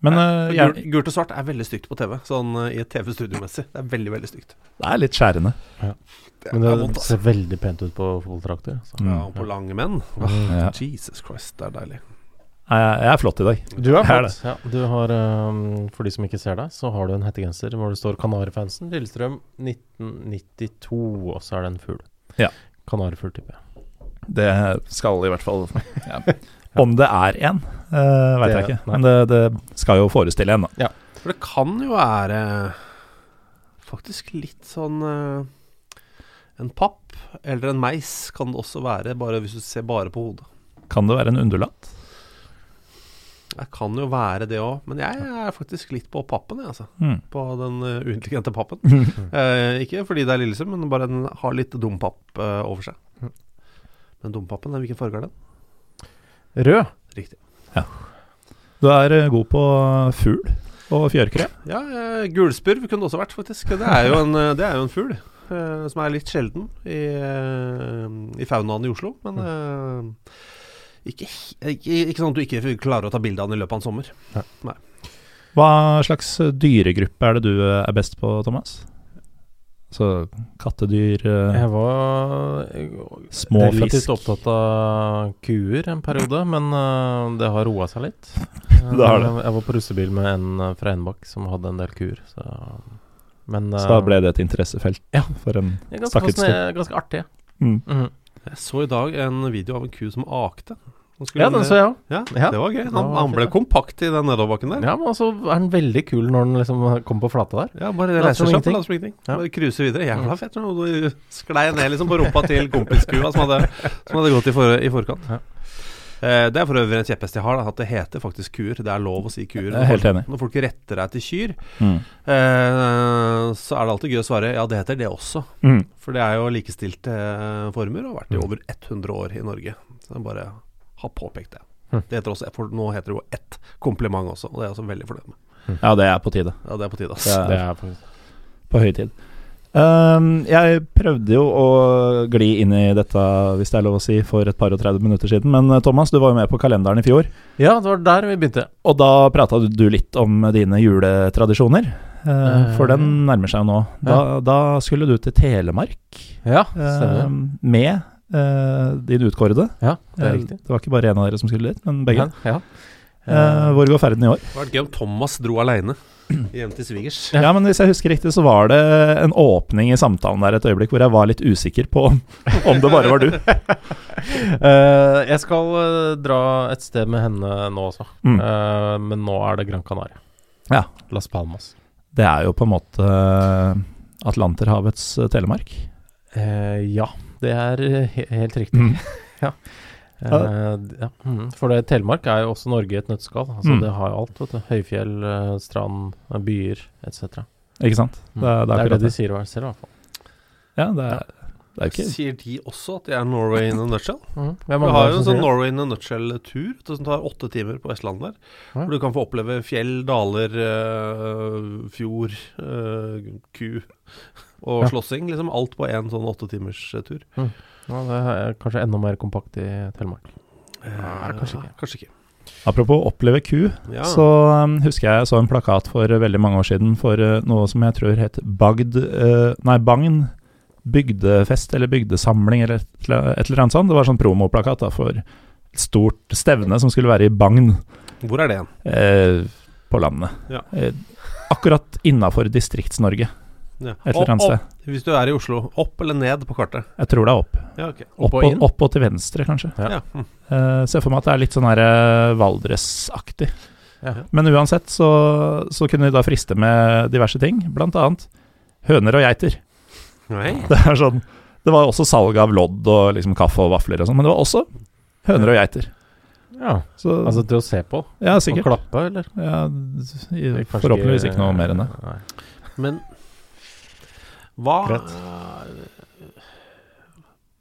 Men Nei, eh, gult, gult og svart er veldig stygt på TV, sånn eh, i et TV-studiomessig. Det er veldig, veldig stygt. det er litt skjærende. Det Men det vondt, ser veldig pent ut på fotballtrakter. Altså. Mm. Ja, og på lange menn. Oh, Ja. Jesus Christ, det er deilig. Jeg jeg er flott i dag. Du er er flott. Ja, du har, um, for de som ikke ser deg, så har du en hettegenser hvor det står Kanarifansen, Lillestrøm 1992, og så er det en fugl. Ja. Kanarifugl, tipper jeg. Det skal i hvert fall ja. Om det er en, uh, veit jeg ikke. Men det, det skal jo forestille en, da. For det kan jo være faktisk litt sånn eh, En papp eller en meis kan det også være, bare hvis du ser bare på hodet. Kan det være en undulat? Det kan jo være det òg, men jeg er faktisk litt på pappen, jeg, altså. Mm. På den uh, uintelligente pappen. Eh, ikke fordi det er Lillesund, men bare den har litt dumpapp uh, over seg. Mm. Men dumpappen, hvilken farge er den? Rød. Riktig. Ja. Du er eh, god på fugl og fjørkre. Ja, uh, gulspurv kunne det også vært, faktisk. Det er jo en, eh, det er jo en fugl. uh, som er litt sjelden i, uh, i faunaen i Oslo. Men eh, ikke, ikke, ikke sånn at du ikke klarer å ta bilde av den i løpet av en sommer. Nei Hva slags dyregruppe er det du eh, er best på, Thomas? Så kattedyr eh, Jeg var eh, Små relativt fisk. opptatt av kuer en periode, men uh, det har roa seg litt. Det har det. Jeg, var på russebil med en fra Enebakk som hadde en del kuer, så Men Så da ble det et interessefelt Ja. for en stakket stund? ganske artig. mm. Mhm. Jeg så i dag en video av en ku som akte. Han Ja, den så jeg òg. Ja, Ja. det var gøy. Han, han ble kompakt i den nedoverbakken der. Ja, men altså er den veldig kul når den liksom kommer på flata der. Ja, bare reiser seg opp later ingenting. Ja. Bare cruise videre. Jævla fett. Du sklei ned liksom på rumpa til kompiskua som som hadde gått i, for, i forkant. Ja. Eh, det er for øvrig en kjepphest jeg har, da, at det heter faktisk kuer. Det er lov å si kuer. Er helt enig. Når folk retter deg til kyr, Mm. eh, så er det alltid gøy å svare ja, det heter det også. Mm. For det er jo likestilte eh, former og har vært i Mm. over 100 år i Norge. Så det er bare har påpekt det. Mm. Det heter også, for Nå heter det jo ett kompliment også, og det er jeg også veldig fornøyd med. Ja, det er på tide. Ja, det er på tide, ass. Det er- er På høy tid. Um, jeg prøvde jo å gli inn i dette, hvis det er lov å si, for et par og 30 minutter siden. Men eh, Thomas, du var jo med på kalenderen i fjor. Ja, det var der vi begynte. Og da prata du litt om dine juletradisjoner. eh, Eh, for den nærmer seg jo nå. Da, da skulle du til Telemark Ja, stemmer. Um, med eh, din utkårede. Ja, det er Eh, riktig. Det var ikke bare én av dere som skulle dit, men begge. Ja. Eh, hvor går ferden i år? Det hadde vært gøy om Thomas dro aleine hjem til svigers. Ja. men Hvis jeg husker riktig, så var det en åpning i samtalen der et øyeblikk hvor jeg var litt usikker på om, det bare var du. uh, jeg skal dra et sted med henne nå også, Mm. uh, men nå er det Gran Canaria. Ja. Las Palmas. Det er jo på en måte Atlanterhavets Telemark. Eh, ja, det er eh, helt riktig. Mm. Eh, ja. mm. For det, Telemark er jo også Norge i et nøtteskall. Altså, Mm. Det har jo alt. Vet du. Høyfjell, eh, strand, eh, byer etc. Ikke sant? Mm. Det, er- det er det er det de sier selv, i hvert fall. Ja, det er, det er ikke Sier de også at de er Norway in a nutshell? Mm. Vi har jo en sånn Norway in a nutshell-tur som tar åtte timer på Vestlandet der. Mm. Hvor du kan få oppleve fjell, daler, øh, fjord, øh, ku og Ja. slåssing. Liksom alt på én sånn åtte timers øh, tur. Ja, det er kanskje enda mer kompakt i Telemark. Eh, kanskje ikke. Kanskje ikke. Apropos oppleve ku, Ja. så um, husker jeg jeg så en plakat for uh, veldig mange år siden for uh, noe som jeg tror het Bagd uh, Nei, Bagn bygdefest eller bygdesamling eller et, eller- et eller annet sånt. Det var sånn promoplakat da, for et stort stevne som skulle være i Bagn Hvor er det igjen? eh, på landet. Ja. Eh, akkurat innafor Distrikts-Norge, Ja. et eller annet sted. Hvis du er i Oslo, opp eller ned på kartet? Jeg tror det er opp. Ja, okay. Opp Opp og og, opp og til venstre, kanskje. Ja. Ja. hm. Uh, ser for meg at det er litt sånn her uh, Valdres-aktig. Ja. Men uansett så, så kunne de da friste med diverse ting, blant annet høner og geiter. Nei. Det er sånn Det var også salg av lodd og liksom kaffe og vafler og sånn, men det var også høner og geiter. Ja, Så Altså til å se på ja, og sikkert. klappe, eller? Ja, er i, forhåpentligvis ikke noe mer enn det. Nei. Men hva Greit.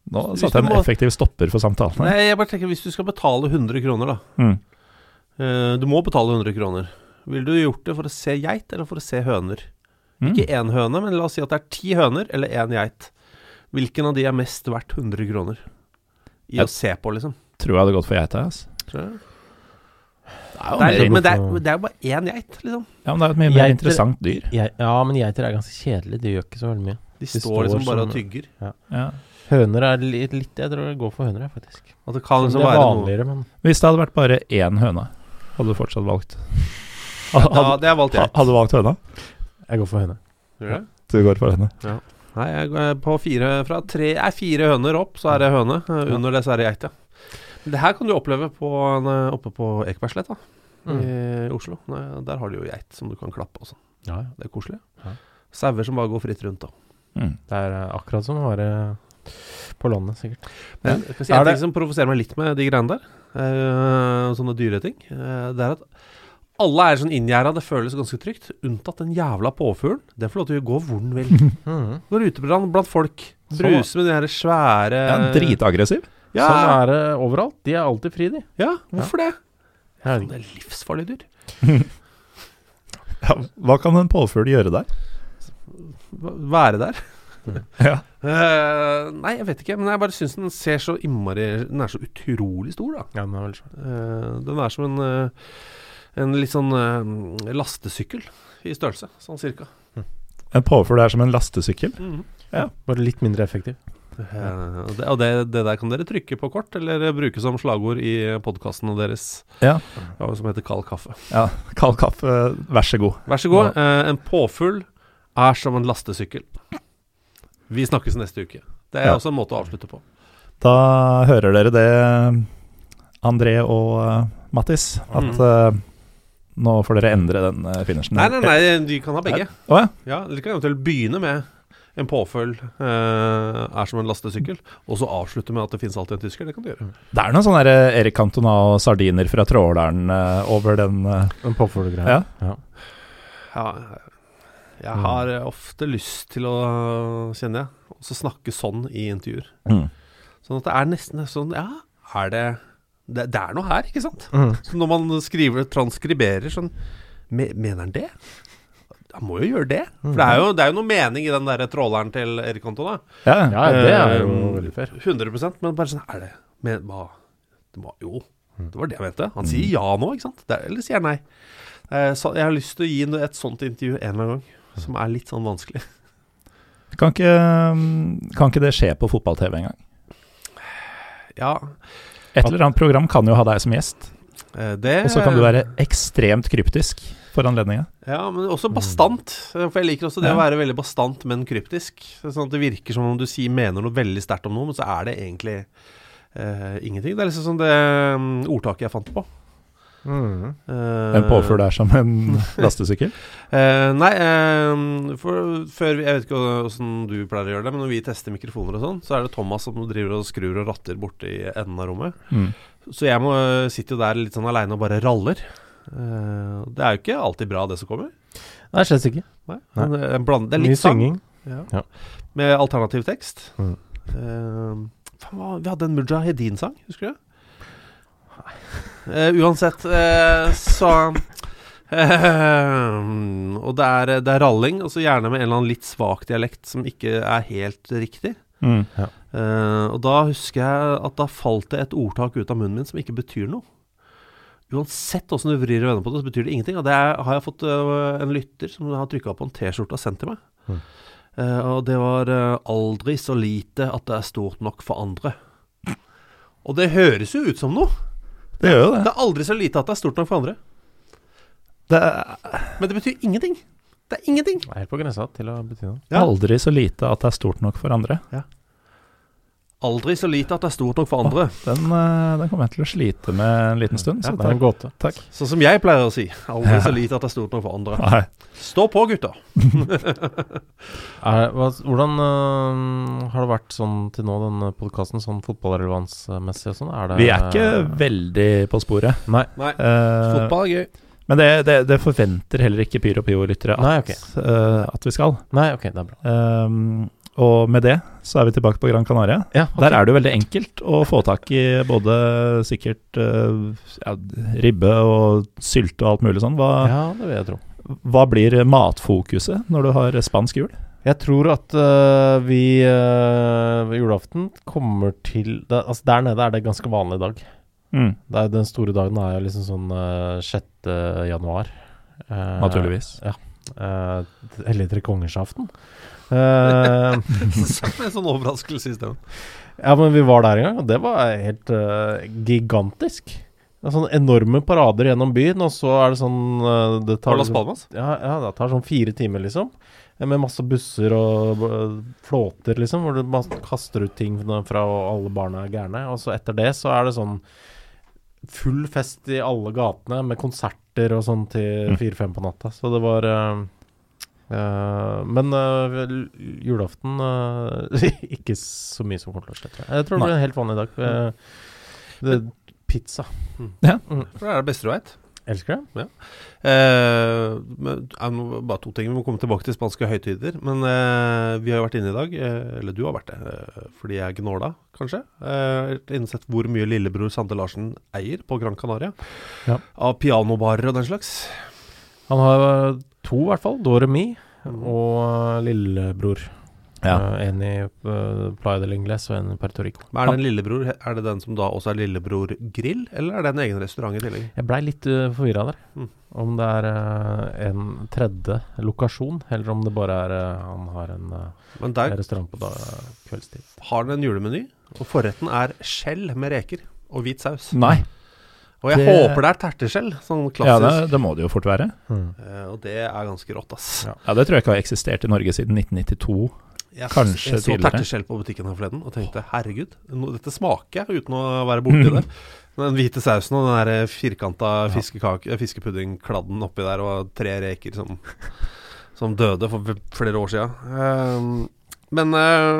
Nå satte jeg en må- effektiv stopper for samtalen. Nei, jeg bare tenker hvis du skal betale 100 kroner, da. Mm. Eh, du må betale 100 kroner. Ville du gjort det for å se geit, eller for å se høner? Mm. Ikke én høne, men la oss si at det er ti høner eller én geit. Hvilken av de er mest verdt 100 kroner? I Jeg- å se på, liksom. Tror jeg hadde gått for geita. Altså. Tror jeg. Det er jo Det er, men det er, det er jo bare én geit, liksom. ja, men det er jo et mye mer Geiter- interessant dyr. Jeg, ja, men geiter er ganske kjedelige. De gjør ikke så veldig mye. De, De står liksom bare bare og tygger. Ja. Høner er litt, litt Jeg tror jeg går for høner, jeg, faktisk. At det kan det liksom er være noe vanligere, men Hvis det hadde vært bare én høne, hadde du fortsatt valgt Ja, Hadde, det er valgt geit. hadde du valgt høna? jeg går for høne. Gjør det? Du går for høne. Nei, jeg går på fire Fra tre Er fire høner opp, så er det høne. Eh, Under det så er det geit, ja. Det her kan du oppleve på en, eh, oppe på Ekebergsletta i Oslo. Der har du jo geit som du kan klappe og sånn. Ja, ja. Det er koselig. Ja. Sauer som bare går fritt rundt, da. Mm. Det er eh, akkurat som å være på landet, sikkert. Men jeg kan si en det- ting som provoserer meg litt med de greiene der, uh, sånne dyreting, uh, det er at alle er sånn inngjerda, det føles ganske trygt, unntatt den jævla påfuglen. Den får lov til å gå hvor den vil. Mm. Går ute blant folk, bruser med de her svære Ja, dritaggressiv. Ja, Sånn er det overalt. De er alltid fri, de. ja hvorfor det? Ja, Det er livsfarlig dyr. Ja, hva kan en påfugl gjøre der? Være der. Ja. uh, nei, jeg vet ikke, men jeg bare syns den ser så innmari Den er så utrolig stor, da. Ja, den er veldig svær. Eh, den er som en uh, En litt sånn eh, lastesykkel i størrelse, sånn cirka. En påfugl er som en lastesykkel. Ja, Bare litt mindre effektiv. Og det, og det, det der kan dere trykke på kort, eller bruke som slagord i podkastene deres, Ja. ja, som heter Kald kaffe. ja. Kald kaffe, vær så god. Vær så god. Eh, en påfugl er som en lastesykkel. Vi snakkes neste uke. Det er Ja. også en måte å avslutte på. Da hører dere det André og uh, Mattis, at Mm. eh, nå får dere endre den uh, finishen. Nei, nei, nei, de kan ha begge. Å ja. Ja, Eller kan eventuelt begynne med en påfølg eh, er som en lastesykkel, og så avslutte med at det finnes alltid en tysker. Det kan du gjøre. Det er noen sånne eh, Erik Cantona og sardiner fra tråleren eh, over den eh, En påfuglgreie. Ja. Ja, jeg har eh, ofte lyst til å, kjenner jeg, også snakke sånn i intervjuer. mm. Sånn at det er nesten sånn Ja, er det Det, det er noe her, ikke sant? Mm. Så når man skriver, transkriberer sånn Mener han det? Han må jo gjøre det. For det er jo, det er jo noe mening i den der tråleren til Erik Antona. Ja, Ja, det er jo Eh, veldig fair. 100 Men bare sånn Er det men, hva, det må, Jo, det var det jeg mente. Han sier ja nå, ikke sant? Er- eller sier nei. Eh, så jeg har lyst til å gi et sånt intervju en eller annen gang, som er litt sånn vanskelig. Kan, ikke, mm, kan ikke det skje på fotball-TV en gang? Ja, Et eller annet program kan jo ha deg som gjest, det og så kan du være ekstremt kryptisk for anledninga. Ja, men også bastant. Eh, For jeg liker også det Ja. å være veldig bastant, men kryptisk. Sånn at det virker som om du sier, mener noe veldig sterkt om noe, men så er det egentlig eh, ingenting. Det er liksom sånn det mm, ordtaket jeg fant på. Mm. Uh, En påfugl er som en lastesykkel. uh, nei, uh, for før vi, Jeg vet ikke åssen du pleier å gjøre det, men når vi tester mikrofoner og sånn, så er det Thomas som driver og skrur og ratter borti enden av rommet. Mm. Så jeg må sitter jo der litt sånn aleine og bare raller. Eh, det er jo ikke alltid bra, det som kommer. Nei, slett ikke. Nei, Nei. Det, er en bland, det er litt sang synging. ja. Ja. med alternativ tekst. Mm. Uh, faen, hva, vi hadde en Mujahedin-sang, husker du? Eh, uansett, uh, så eh, Og det er, det er ralling, og så gjerne med en eller annen litt svak dialekt som ikke er helt riktig. Mm. Eh, og da husker jeg at da falt det et ordtak ut av munnen min som ikke betyr noe. Uansett åssen du vrir og vender på det, så betyr det ingenting. Og det er, har jeg fått uh, en lytter som har trykka på en T-skjorte og sendt til meg. Mm. Uh, og det var 'aldri så lite at det er stort nok for andre'. Og det høres jo ut som noe. Det gjør jo det. Det er aldri så lite at det er stort nok for andre. Det er Men det betyr ingenting. Det er ingenting. Det er helt på grensa til å bety noe. Ja. aldri så lite at det er stort nok for andre. Aldri så lite at det er stort nok for andre. Den, eh, den kommer jeg til å slite med en liten stund. Ja, Så det er en gåte. takk. Sånn som jeg pleier å si. Aldri Ja. så lite at det er stort nok for andre. Nei. Stå på, gutta. Er, hva, hvordan uh, har det vært sånn til nå, den podkasten, sånn fotballrelevansmessig og sånn? Er Vi er ikke veldig på sporet. Nei. Nei, Uh, fotball er gøy. Men det, det, det forventer heller ikke Pyro Pio-lyttere at, Nei, ok. eh, at vi skal. Nei, ok, det er bra. Um, og med det så er vi tilbake på Gran Canaria. Ja, Der er det jo veldig enkelt å få tak i både sikkert uh, ja, ribbe og sylte og alt mulig sånn. Hva, Ja, det vil jeg tro. hva blir matfokuset når du har spansk jul? Jeg tror at uh, vi uh, julaften kommer til det, Altså Der nede er det ganske vanlig dag. Mm, Det er, den store dagen er jo liksom sånn uh, 6. januar. Uh, naturligvis. Uh, eller tre kongers aften. Eh, en sånn overraskelse i stemmen. ja, men vi var der en gang, og det var helt uh, gigantisk. Det er sånne enorme parader gjennom byen, og så er det sånn Det tar Las liksom- Palmas? Ja, ja, det tar sånn fire timer, liksom. Eh, Med masse busser og flåter, liksom, hvor du kaster ut ting fra og alle barna er gærne. Og så etter det så er det sånn full fest i alle gatene med konserter og sånn til Mm. fire-fem på natta. Så det var uh, uh, Men uh, julaften Ikke så mye som kommer til å skje, tror jeg. Jeg tror det blir en helt vanlig dag. Eh, det, pizza. For det er det beste du veit. Elsker det. Eh, men, bare to ting. Vi må komme tilbake til spanske høytider. Men eh, vi har jo vært inne i dag, eh, eller du har vært det, eh, fordi jeg gnåla, kanskje. Eh, innsett hvor mye lillebror Sande Larsen eier på Gran Canaria. Ja. Av pianobarer og den slags. Han har to, i hvert fall. Doremi og øh, lillebror. Ja. Eh, en i uh, Playa del Ingles og en i Puerto Rico. Men er det en lillebror? Er det den som da også er Lillebror Grill, eller er det en egen restaurant i tillegg? Jeg blei litt uh, forvirra der. Mm. Om det er en tredje lokasjon, eller om det bare er han har en Men der restaurant på da, kveldstid. har den en julemeny, og forretten er skjell med reker og hvit saus. Nei. Og jeg Det- håper det er terteskjell, sånn Ja, det, det må det jo fort være. Eh, og det er ganske rått, ass. Ja. Ja, Det tror jeg ikke har eksistert i Norge siden 1992. Jeg, Kanskje jeg så terteskjell på butikken her forleden og tenkte herregud, no, dette smaker jeg uten å være borti det. Den hvite sausen og den der firkanta ja. fiskepuddingkladden oppi der, og tre reker som, som døde for flere år sia. men eh,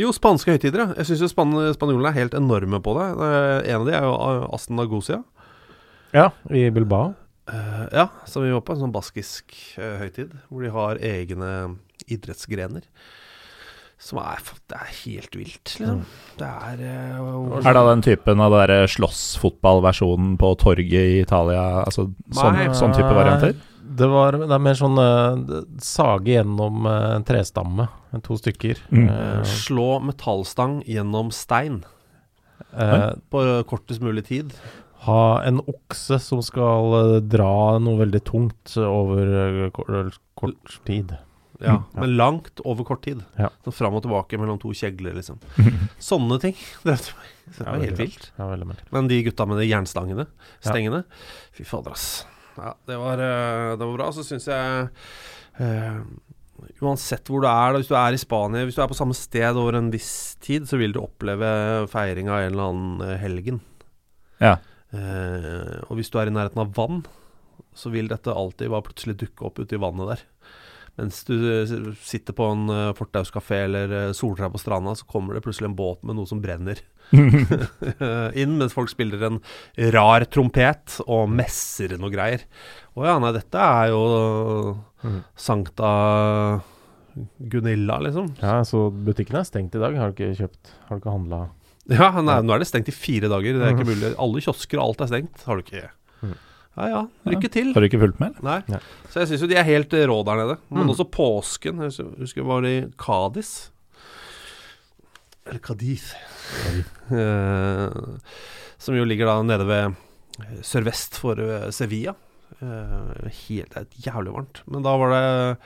jo, spanske høytider, ja. Jeg syns jo span spanjolene er helt enorme på det. Eh, en av de er jo Asten Aston Agosia. Ja, i Bilbao. Uh, ja, som vi var på. En sånn baskisk uh, høytid. Hvor de har egne idrettsgrener. Som er, det er helt vilt, liksom. Det er uh, Er det den typen av den slåssfotballversjonen på torget i Italia? Altså sånn, Nei. sånn type varianter? Det, var, det er mer sånn uh, sage gjennom uh, en trestamme, to stykker. Mm. Slå metallstang gjennom stein på kortest mulig tid. ha en okse som skal dra noe veldig tungt over kort, kort tid. Ja, Mm. Men langt over kort tid. Ja. Så Fram og tilbake mellom to kjegler, liksom. Sånne ting. Det var helt vilt. Ja. Men de gutta med de jernstangene, Ja. stengene Fy fader, ass. Ja, det var, eh, det var bra. Så syns jeg uh, Uansett hvor du er, da, hvis du er i Spania, hvis du er på samme sted over en viss tid, så vil du oppleve feiring av en eller annen eh, helgen. Ja. Uh, og hvis du er i nærheten av vann, så vil dette alltid bare plutselig dukke opp uti vannet der. Mens du eh, sitter på en uh, fortauskafé eller uh, soltrær på stranda, så kommer det plutselig en båt med noe som brenner eh, inn, mens folk spiller en rar trompet og messer noe greier. Å ja, nei, dette er jo Mm. Sankta Gunilla, liksom. Ja, så butikken er stengt i dag. Har du ikke kjøpt Har du ikke handla Ja, nei, nå er det stengt i fire dager. Det er ikke mulig. Alle kiosker og alt er stengt. Har du ikke. Ja ja, lykke til. Har du ikke fulgt med? Nei. Nei. Så jeg syns jo de er helt eh, rå der nede. Men Mm. også påsken. Jeg husker- var det i Kadis. Eller Kadis. Eh, som jo ligger da nede ved eh, sørvest for Sevilla. Eh, helt, det er jævlig varmt. Men da var det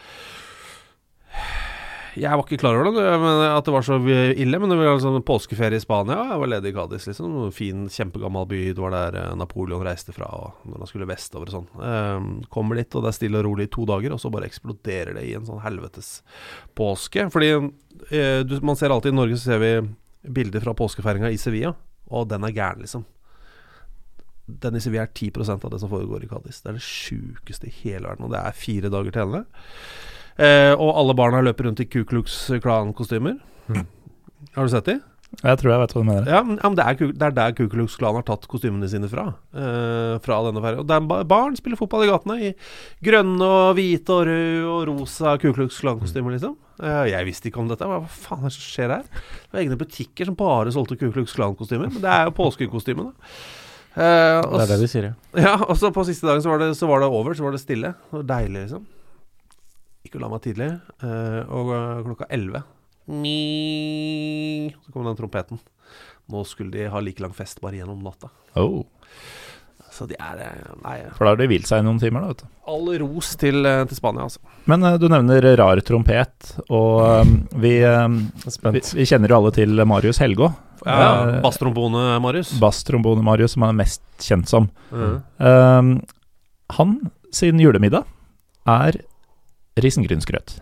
Jeg var ikke klar over det, at det var så ille. Men det var en påskeferie i Spania. Jeg var ledig i Cádiz, liksom. Fin, kjempegammel by. Det var der eh, Napoleon reiste fra og når han skulle vestover og sånn. Eh, kommer dit, og det er stille og rolig i to dager, og så bare eksploderer det i en sånn helvetes påske. Fordi eh, man ser alltid i Norge, så ser vi bilder fra påskefeiringa i Sevilla, og den er gæren, liksom. Den i Sevilla er 10% av det som foregår i Cádiz. Det er det sjukeste i hele verden, og det er fire dager til ende. Eh, og alle barna løper rundt i Ku Klux Klan-kostymer. Mm. Har du sett de? Jeg tror jeg vet hva du mener. Ja, men, ja, men det, er, det er der Ku Klux Klan har tatt kostymene sine fra. Eh, fra denne ferien. Og det er barn spiller fotball i gatene i grønne og hvite og røde og rosa Ku Klux Klan-kostymer, liksom. Eh, jeg visste ikke om dette. Hva faen er det som skjer her? Det var egne butikker som bare solgte Ku Klux Klan-kostymer. Men det er jo påskekostymene. Eh, Det er det de sier, ja. ja, og så på siste dagen så var, det, så var det over, så var det stille. Det var deilig, liksom. Gikk og la meg tidlig, eh, og eh, klokka elleve Så kom den trompeten. Nå skulle de ha like lang fest bare gjennom natta. Oh, Så de er eh, Nei, for da har de hvilt seg i noen timer, da, vet du. all ros til, til Spania, altså. Men uh, du nevner rar trompet, og um, vi, um, vi, vi kjenner jo alle til Marius Helgå. Ja, Eh, Basstrombone, Marius. Basstrombone Marius, som han er mest kjent som. Mm. Eh, han sin julemiddag er risengrynsgrøt.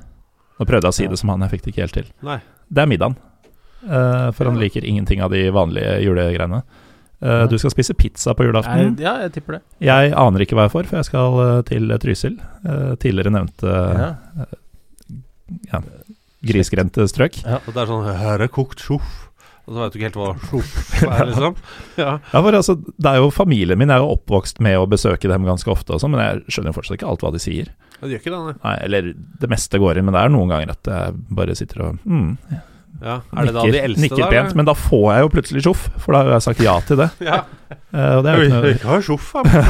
Nå prøvde jeg å si Ja. det som han, jeg fikk det ikke helt til. Nei. Det er middagen. Eh, for han liker ingenting av de vanlige julegreiene. Eh, Ja. du skal spise pizza på julaften. Nei, ja, jeg tipper det. Jeg aner ikke hva jeg får, for jeg skal eh, til Trysil. eh, tidligere nevnte Ja. ja, grisgrendte strøk. Og det er sånn Her er kokt sjoff. Og så veit du ikke helt hva sjoff er, liksom. Ja. Ja, for altså, det er jo Familien min er jo oppvokst med å besøke dem ganske ofte, og sånn, men jeg skjønner jo fortsatt ikke alt hva de sier. Det gjør ikke det, nei. Nei, Eller det meste går inn, men det er noen ganger at jeg bare sitter og mm, Ja. Er det da nikker, de eldste, nikker pent. Der, Men da får jeg jo plutselig sjoff, for da har jeg sagt ja til det. Ja. Eh, og det er jo ikke noe ikke ha sjoff, da.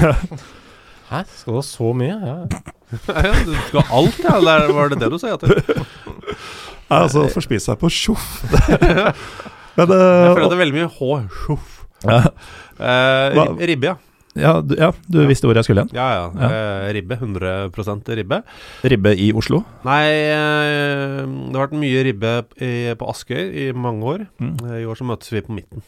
Hæ, skal du ha så mye? Ja. Ja, du skal ha alt, ja. Det er- Var det det du sa ja til? Ja, altså, få spise seg på sjoff. Men Jeg føler at det er veldig mye H. Ja, Uh, ribbe, ja. ja, du, ja, du Ja. visste hvor jeg skulle hen. Ja, ja. Ja. Eh, ribbe. 100 ribbe. Ribbe i Oslo. Nei, eh, det har vært mye ribbe i, på Askøy i mange år. Mm. I år så møtes vi på midten.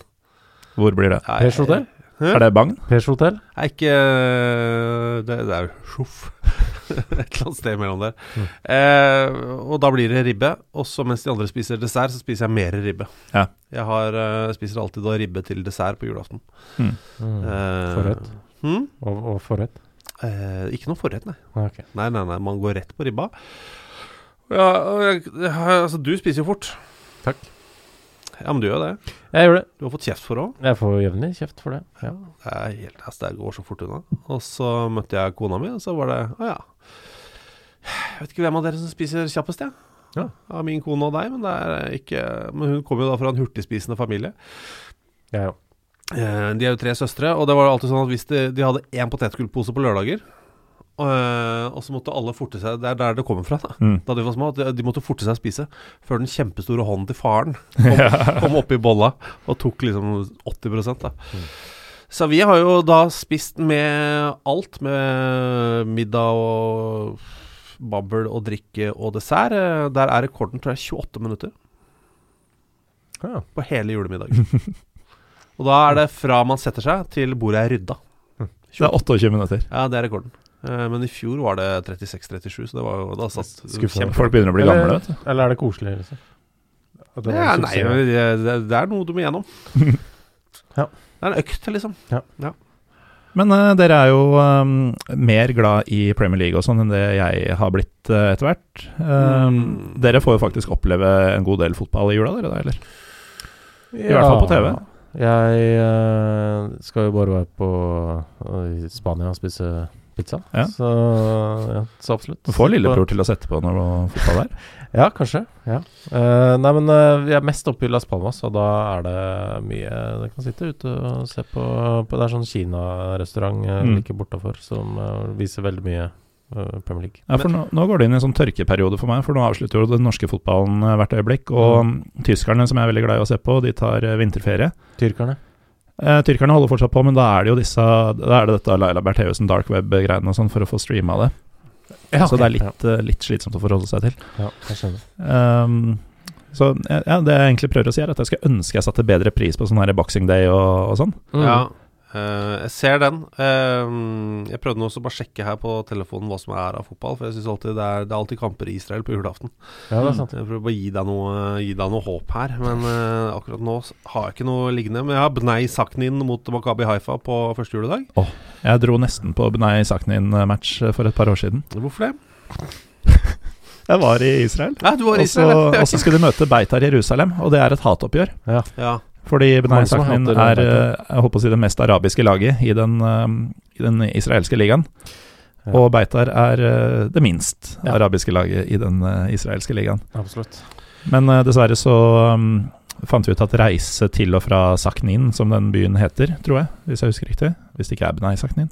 Hvor blir det? Nei, Pers hotell? Hæ? Er det Bagn? Pers hotell? Nei, ikke eh, Det, det er jo sjoff. Et eller annet sted mellom der. Mm. Eh, og da blir det ribbe. Og så mens de andre spiser dessert, så spiser jeg mer ribbe. Ja. Jeg har, eh, spiser alltid da ribbe til dessert på julaften. Mm. Eh, Forrett? Hmm? Og, og forrett? Eh, ikke noe forrett, nei. Ah, ok. Nei, nei, nei, man går rett på ribba. Ja, jeg, altså, du spiser jo fort. Takk. Ja, men du gjør det. Jeg gjør det. Du har fått kjeft for det òg. Jeg får jevnlig kjeft for det. Ja. Det er helt ass, Det går så fort unna. Og så møtte jeg kona mi, og så var det Å ja. Jeg vet ikke hvem av dere som spiser kjappest, jeg. Ja. Av min kone og deg, men det er ikke Men hun kommer jo da fra en hurtigspisende familie. Ja, òg. Eh, de er jo tre søstre, og det var alltid sånn at hvis de, de hadde én potetgullpose på lørdager, eh, og så måtte alle forte seg Det er der det kommer fra, da. Mm. Da de var små, at de, måtte forte seg å spise før den kjempestore hånden til faren kom, kom oppi bolla og tok liksom 80 da. Mm. Så vi har jo da spist med alt, med middag og babbel og drikke og dessert. Eh, Der er rekorden, tror jeg, 28 minutter Ja. på hele julemiddagen. og da er det fra man setter seg til bordet er rydda. Det er 28 minutter. Ja, det er rekorden. Eh, Men i fjor var det 36-37, så det var jo da satt Skuffende. Folk begynner å bli gamle, vet du. Eller er det koselig, liksom? Det Ja, nei, men det, det, er noe du må gjennom. Ja. Det er en økt, liksom. Men uh, dere er jo um, mer glad i Premier League og sånn enn det jeg har blitt uh, etter hvert. Um, Mm. Dere får jo faktisk oppleve en god del fotball i jula, dere da, eller? I hvert fall på TV. Jeg uh, skal jo bare være på Spania og spise pizza. Ja. Så, ja, så absolutt. Du får lillebror til å sette på når du har fotball der. Ja, kanskje. Ja. Uh, nei, men uh, vi er mest oppe i Las Palmas, og da er det mye Det kan sitte ute og se på, på Det er sånn Kina-restaurant uh, Mm. like bortafor som viser veldig mye Premier League. Ja, for nå, nå går det inn i en sånn tørkeperiode for meg, for nå avslutter jo den norske fotballen hvert øyeblikk. Og mm. tyskerne, som jeg er veldig glad i å se på, de tar vinterferie. Tyrkerne. Eh, tyrkerne holder fortsatt på, men da er det jo disse Da er det dette Laila Bertheussen dark web-greiene og sånn for å få streama det. Ja, så det er litt, eh, litt slitsomt å forholde seg til. Ja, jeg skjønner. Um, så ja, ja, det jeg egentlig prøver å si, er at jeg skal ønske jeg satte bedre pris på sånn her Boxing Day og, og sånn. Mm. Ja, eh, jeg ser den. Eh, jeg prøvde nå også bare å sjekke her på telefonen hva som er av fotball, for jeg syns alltid det er, det er alltid kamper i Israel på julaften. Ja, det er sant. Jeg prøver bare å gi deg noe, gi deg noe håp her, men eh, akkurat nå har jeg ikke noe liggende. Men jeg har Bnei Saknin mot Makabi Haifa på første juledag. Jeg dro nesten på Bnei Saknin-match for et par år siden. Hvorfor det? Jeg var i Israel. Ja, du var i Israel, og så skulle de møte Beitar Jerusalem, og det er et hatoppgjør. Ja. ja. Fordi Benay Saknin er eh, jeg håper å si, det mest arabiske laget i den, eh, i den israelske ligaen. Ja. Og Beitar er eh, det minst Ja. arabiske laget i den eh, israelske ligaen. Absolutt. Men dessverre så um, fant vi ut at reise til og fra Saknin, som den byen heter, tror jeg, hvis jeg husker riktig, hvis det ikke er Benay Saknin,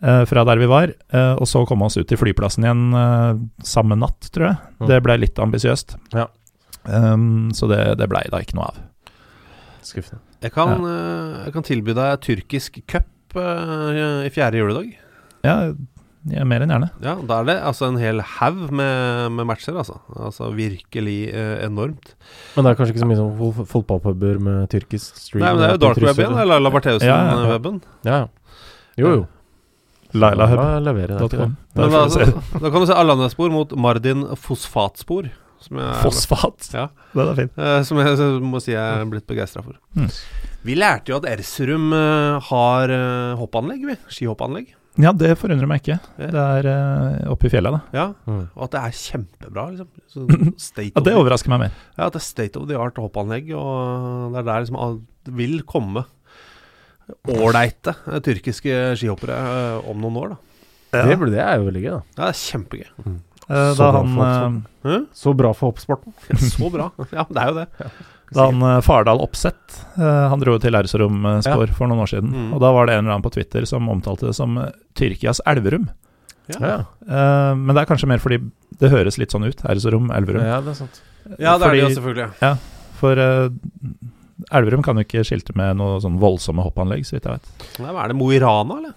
uh, fra der vi var, uh, og så komme oss ut til flyplassen igjen uh, samme natt, tror jeg. Mm. Det ble litt ambisiøst. Ja. Um, så det, det blei da ikke noe av. Skuffende. Jeg kan, eh, jeg kan tilby deg tyrkisk cup uh, i fjerde juledag. Ja, ja mer enn gjerne. Ja, Da er det altså en hel haug med, med matcher, altså. Altså virkelig eh, enormt. Men det er kanskje ikke så mye som fo- fotballpuber med tyrkisk stream? Nei, men det er jo og dark web trusser. igjen, eller Laila Ja, ja, ja. Ja, ja. Jo, jo. Laila Hub. Da da, se. da kan du se Alanya-spor mot Mardin fosfatspor. Som jeg, Fosfat. Ja. Den er fin. eh, som jeg så må si jeg er blitt begeistra for. Mm. Vi lærte jo at Erzurum eh, har eh, hoppanlegg, vi. Skihoppanlegg. Ja, det forundrer meg ikke. Det er uh, oppe i fjellet, da. Ja, Mm. og at det er kjempebra, liksom. Så state Ja, det overrasker meg mer. Ja, at det er state of the art hoppanlegg, og det er der liksom alt vil komme ålreite tyrkiske skihoppere om noen år, da. Det, det er jo veldig gøy, da. Ja, det er kjempegøy. Eh, Så da bra han, eh? Så bra for hoppsporten. Så bra. Ja, det er jo det. da han eh, Fardal Opseth eh, Han dro til Erzurum uh, spor for noen år siden. Mm. Og da var det en eller annen på Twitter som omtalte det som Tyrkias Elverum. Ja, Ja, Eh, men det er kanskje mer fordi det høres litt sånn ut. Erzurum, Elverum. ja det er sant. ja det er det jo selvfølgelig. selvfølgelig. For Elverum kan jo ikke skilte med noe sånn voldsomme hoppanlegg, så vidt jeg vet. Nei, men er det Mo i Rana, eller?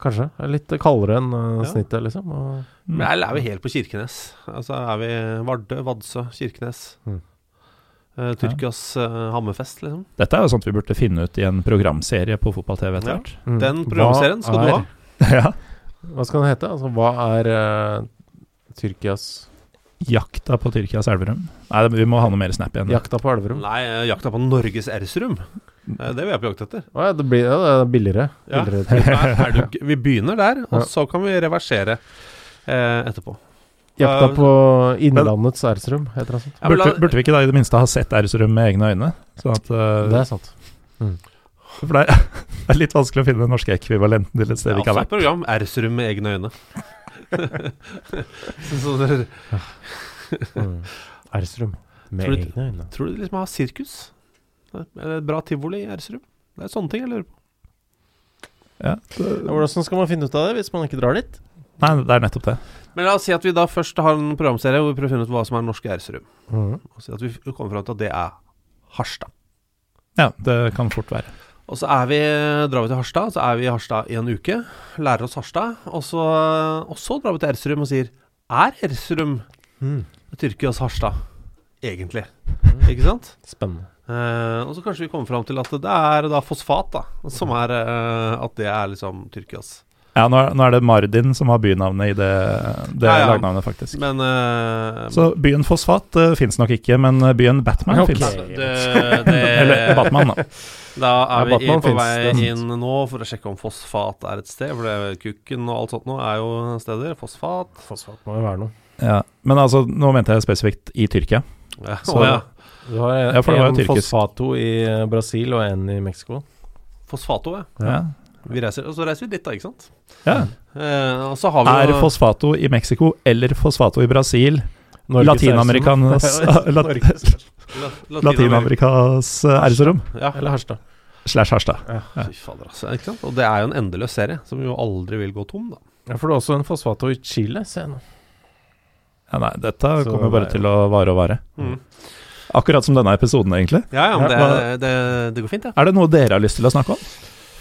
Kanskje. Er Litt kaldere enn uh, Ja. snittet, liksom. Og, Mm. Men eller er vi helt på Kirkenes? Altså er vi Vardø, Vadsø, Kirkenes? Mm. Eh, Tyrkias eh, Hammerfest, liksom. Dette er jo sånt vi burde finne ut i en programserie på fotball-TV etter Ja. Mm. Den programserien skal du er- ha. ja. Hva skal den hete? Altså, hva er uh, Tyrkias Jakta på Tyrkias Elverum. Nei, vi må ha noe mer snap igjen. Jakta på Elverum? Nei, eh, jakta på Norges Ersrum. Eh, Det vil jeg på jakt etter. Å ja, det blir ja, det er billigere. Ja. billigere Er, er du, vi begynner der, og Ja. så kan vi reversere eh, etterpå. Jakta på Innlandets æresrom, heter det sånt. Burde, burde vi ikke da i det minste ha sett Ersrum med egne øyne? Sånn at, eh, Det er sant. For det er, det er litt vanskelig å finne den norske ekvivalenten til et sted Det vi er ikke også har et vært. program. Ersrum med egne øyne. så, så Mm. Æresrom. Med Tror du- egne øyne. tror du de liksom har sirkus? Eller et bra tivoli i Ersrum? Det er sånne ting jeg lurer på. Ja, det, Hvordan skal man finne ut av det hvis man ikke drar dit? nei, det er nettopp det. Men la oss si at vi da først har en programserie hvor vi prøver å finne ut hva som er norske Ersrum. Mm. Og si at vi kommer fram til at det er Harstad. Ja, det kan fort være. Og så er vi, drar vi til Harstad, så er vi i Harstad i en uke. Lærer oss Harstad. Og så, og så drar vi til Ersrum og sier Er Ersrum Mm. Tyrkias Harstad? Egentlig. Mm. Ikke sant? Spennende. Eh, og så kanskje vi kommer fram til at det er da fosfat, da. Som er uh, At det er liksom Tyrkias. Ja, nå er, nå er det Mardin som har bynavnet i det, det Ja, ja. lagnavnet, faktisk. Men uh, Så byen Fosfat uh, fins nok ikke, men byen Batman okay. det, Eller Batman, da. Da er Ja, vi Batman på finnes, vei inn nå for å sjekke om fosfat er et sted. For det, kukken og alt sånt nå er jo steder. Fosfat. Fosfat må jo være noe. Ja. Men altså, nå mente jeg spesifikt i Tyrkia. Ja, Så- oh, ja. Du har en, Ja, for det var en tyrkisk. fosfato i eh, Brasil og en i Mexico. Fosfato, ja. Ja. Vi reiser, og så reiser vi dit, da, ikke sant. ja. Eh, og så har vi Er jo fosfato i Mexico eller fosfato i Brasil Latinamerikas Latinamerikas eh. Ja. Eller Harstad. Slash Harstad. Ja. Fy fader, altså. Ikke sant? Og det er jo en endeløs serie, som jo aldri vil gå tom, da. ja, for det er også en fosfato i Chile, se nå. Ja, nei, dette Så kommer bare til å vare og vare. Mm. Akkurat som denne episoden, egentlig. Ja, ja, men det, det, det går fint, ja. Er det noe dere har lyst til å snakke om?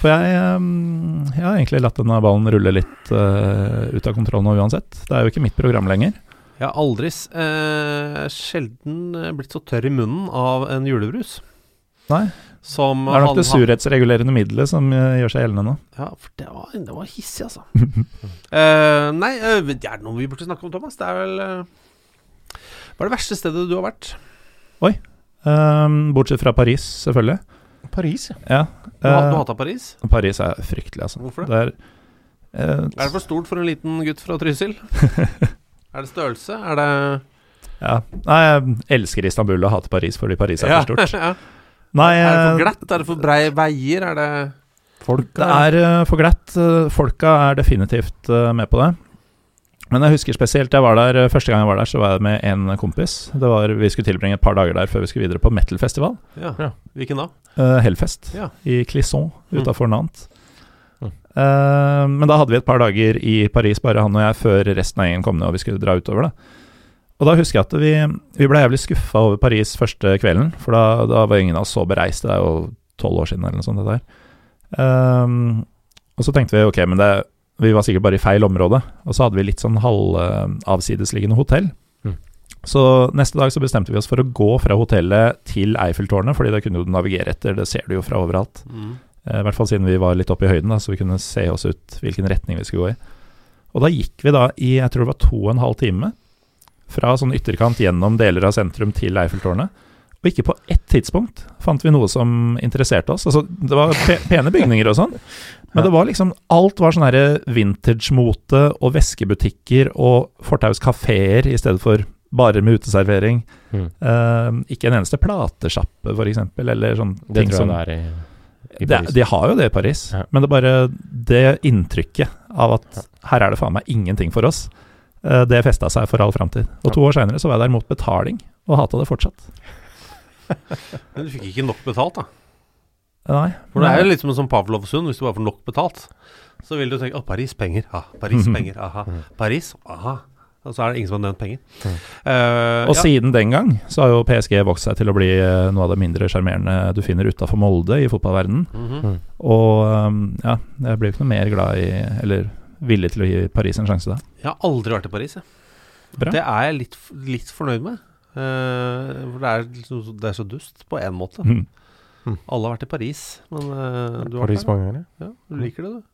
For jeg, ehm, jeg har egentlig latt denne ballen rulle litt uh, ut av kontroll nå uansett. Det er jo ikke mitt program lenger. Jeg har aldri eh, sjelden eh, blitt så tørr i munnen av en julebrus. Nei. Som Det er nok det surhetsregulerende middelet som eh, gjør seg gjeldende nå. Ja, for det var, det var hissig, altså. uh, nei, det er noe vi burde snakke om, Thomas? Det er vel uh, Hva er det verste stedet du har vært? Ehm, bortsett fra Paris, selvfølgelig. Paris, ja. Ja. Du, har- du hata hater Paris? Paris er fryktelig, altså. Hvorfor det? Det er, uh, Er det for stort for en liten gutt fra Trysil? er det størrelse? Er det ja. Nei, jeg elsker Istanbul og hater Paris fordi Paris er Ja, for stort. ja. Nei, Er det for eh, glatt? Er det for brei veier? Er det Folka? Det er uh, for glatt. Eh, folka er definitivt eh, med på det. Men jeg husker spesielt jeg var der eh, første gang jeg var der, så var jeg med en kompis. Det var, Vi skulle tilbringe et par dager der før vi skulle videre på metal-festival. Ja. Ja. Hvilken da? Uh, Hellfest Ja. i Clisson Mm. Nantes. Mm. Uh, men da hadde vi et par dager i Paris, bare han og jeg, før resten av gjengen kom ned og vi skulle dra utover. det. Og da husker jeg at vi, vi ble jævlig skuffa over Paris første kvelden, for da, da var ingen av oss så bereist. Det er jo tolv år siden eller noe sånt. det der. Uh, og så tenkte vi ok, men det, vi var sikkert bare i feil område. Og så hadde vi litt sånn halvavsidesliggende hotell. Mm. Så neste dag så bestemte vi oss for å gå fra hotellet til Eiffeltårnet, fordi det kunne du navigere etter, det ser du jo fra overalt. Mm. Eh, I hvert fall siden vi var litt oppe i høyden, da, så vi kunne se oss ut hvilken retning vi skulle gå i. Og da gikk vi da i jeg tror det var to og en halv time fra sånn ytterkant gjennom deler av sentrum til Eiffeltårnet. Og ikke på ett tidspunkt fant vi noe som interesserte oss. Altså, det var pe pene bygninger og sånn, men det var liksom Alt var sånn herre vintage-mote og veskebutikker og Fortaus kafeer i stedet for barer med uteservering. Mm. Uh, ikke en eneste platesjappe, eksempel, eller sånn Det ting som det er i, i det, de har jo det i Paris, Ja. men det er bare det inntrykket av at her er det faen meg ingenting for oss, eh, det festa seg for all framtid. Og to år seinere så var jeg der mot betaling, og hata det fortsatt. Men du fikk ikke nok betalt, da. Nei. For det er jo litt som en sånn Pavlovsund. Hvis du bare får nok betalt, så vil du tenke Å, Paris, penger. ah, Paris, Mhm. penger. Aha. Paris, aha. Og så er det ingen som har nevnt penger. Eh, Og ja. siden den gang så har jo PSG vokst seg til å bli eh, noe av det mindre sjarmerende du finner utafor Molde i fotballverdenen. Mhm. Og um, ja, jeg blir jo ikke noe mer glad i, eller villig til å gi Paris en sjanse da. Jeg har aldri vært i Paris, jeg. Bra. Det er jeg litt, litt fornøyd med. Eh, for det er, liksom, det er så dust, på én måte. Mm. Alle har vært i Paris, men eh, du har Paris mange ganger. Ja, du liker det, du.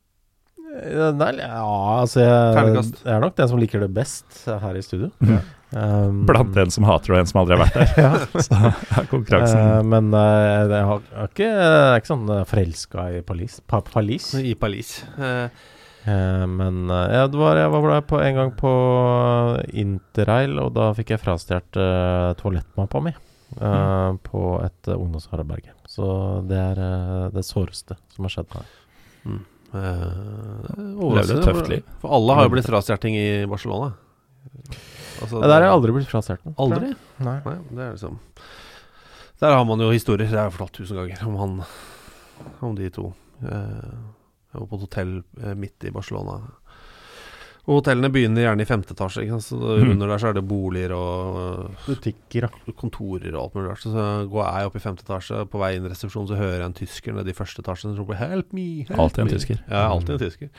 Eh, Nei, ja, altså jeg, jeg er nok den som liker det best her i studio. Mm. Um, Blant en som hater og en som aldri har vært der. ja. Så er konkurransen uh, men uh, jeg har, har ikke, jeg er ikke sånn forelska i Paris. Pa, Paris. I Paris. Eh, men eh, ja, var, jeg var på en gang på interrail, og da fikk jeg frastjålet uh, toalettmappa mi eh, på et uh, ungdomsherberge. Så det er uh, det såreste som har skjedd her. eh, Levde et tøft liv. For alle har jo blitt frastjålet i Barcelona. Altså, Der har jeg aldri blitt frastjålet. Aldri? Nei. Nei, det er liksom Der har man jo historier. Det har jeg fortalt tusen ganger om han Om de to. Eh, jeg på et hotell eh, midt i Barcelona. Og hotellene begynner gjerne i femte etasje. Så Mhm. Under der så er det boliger og Butikker, da. eh, kontorer og alt mulig rart. Så, så går jeg opp i femte etasje. På vei inn i resepsjonen så hører jeg en tysker nede i første etasje som roper 'help me'. Help Alltid en me. tysker. Ja, alltid en tysker.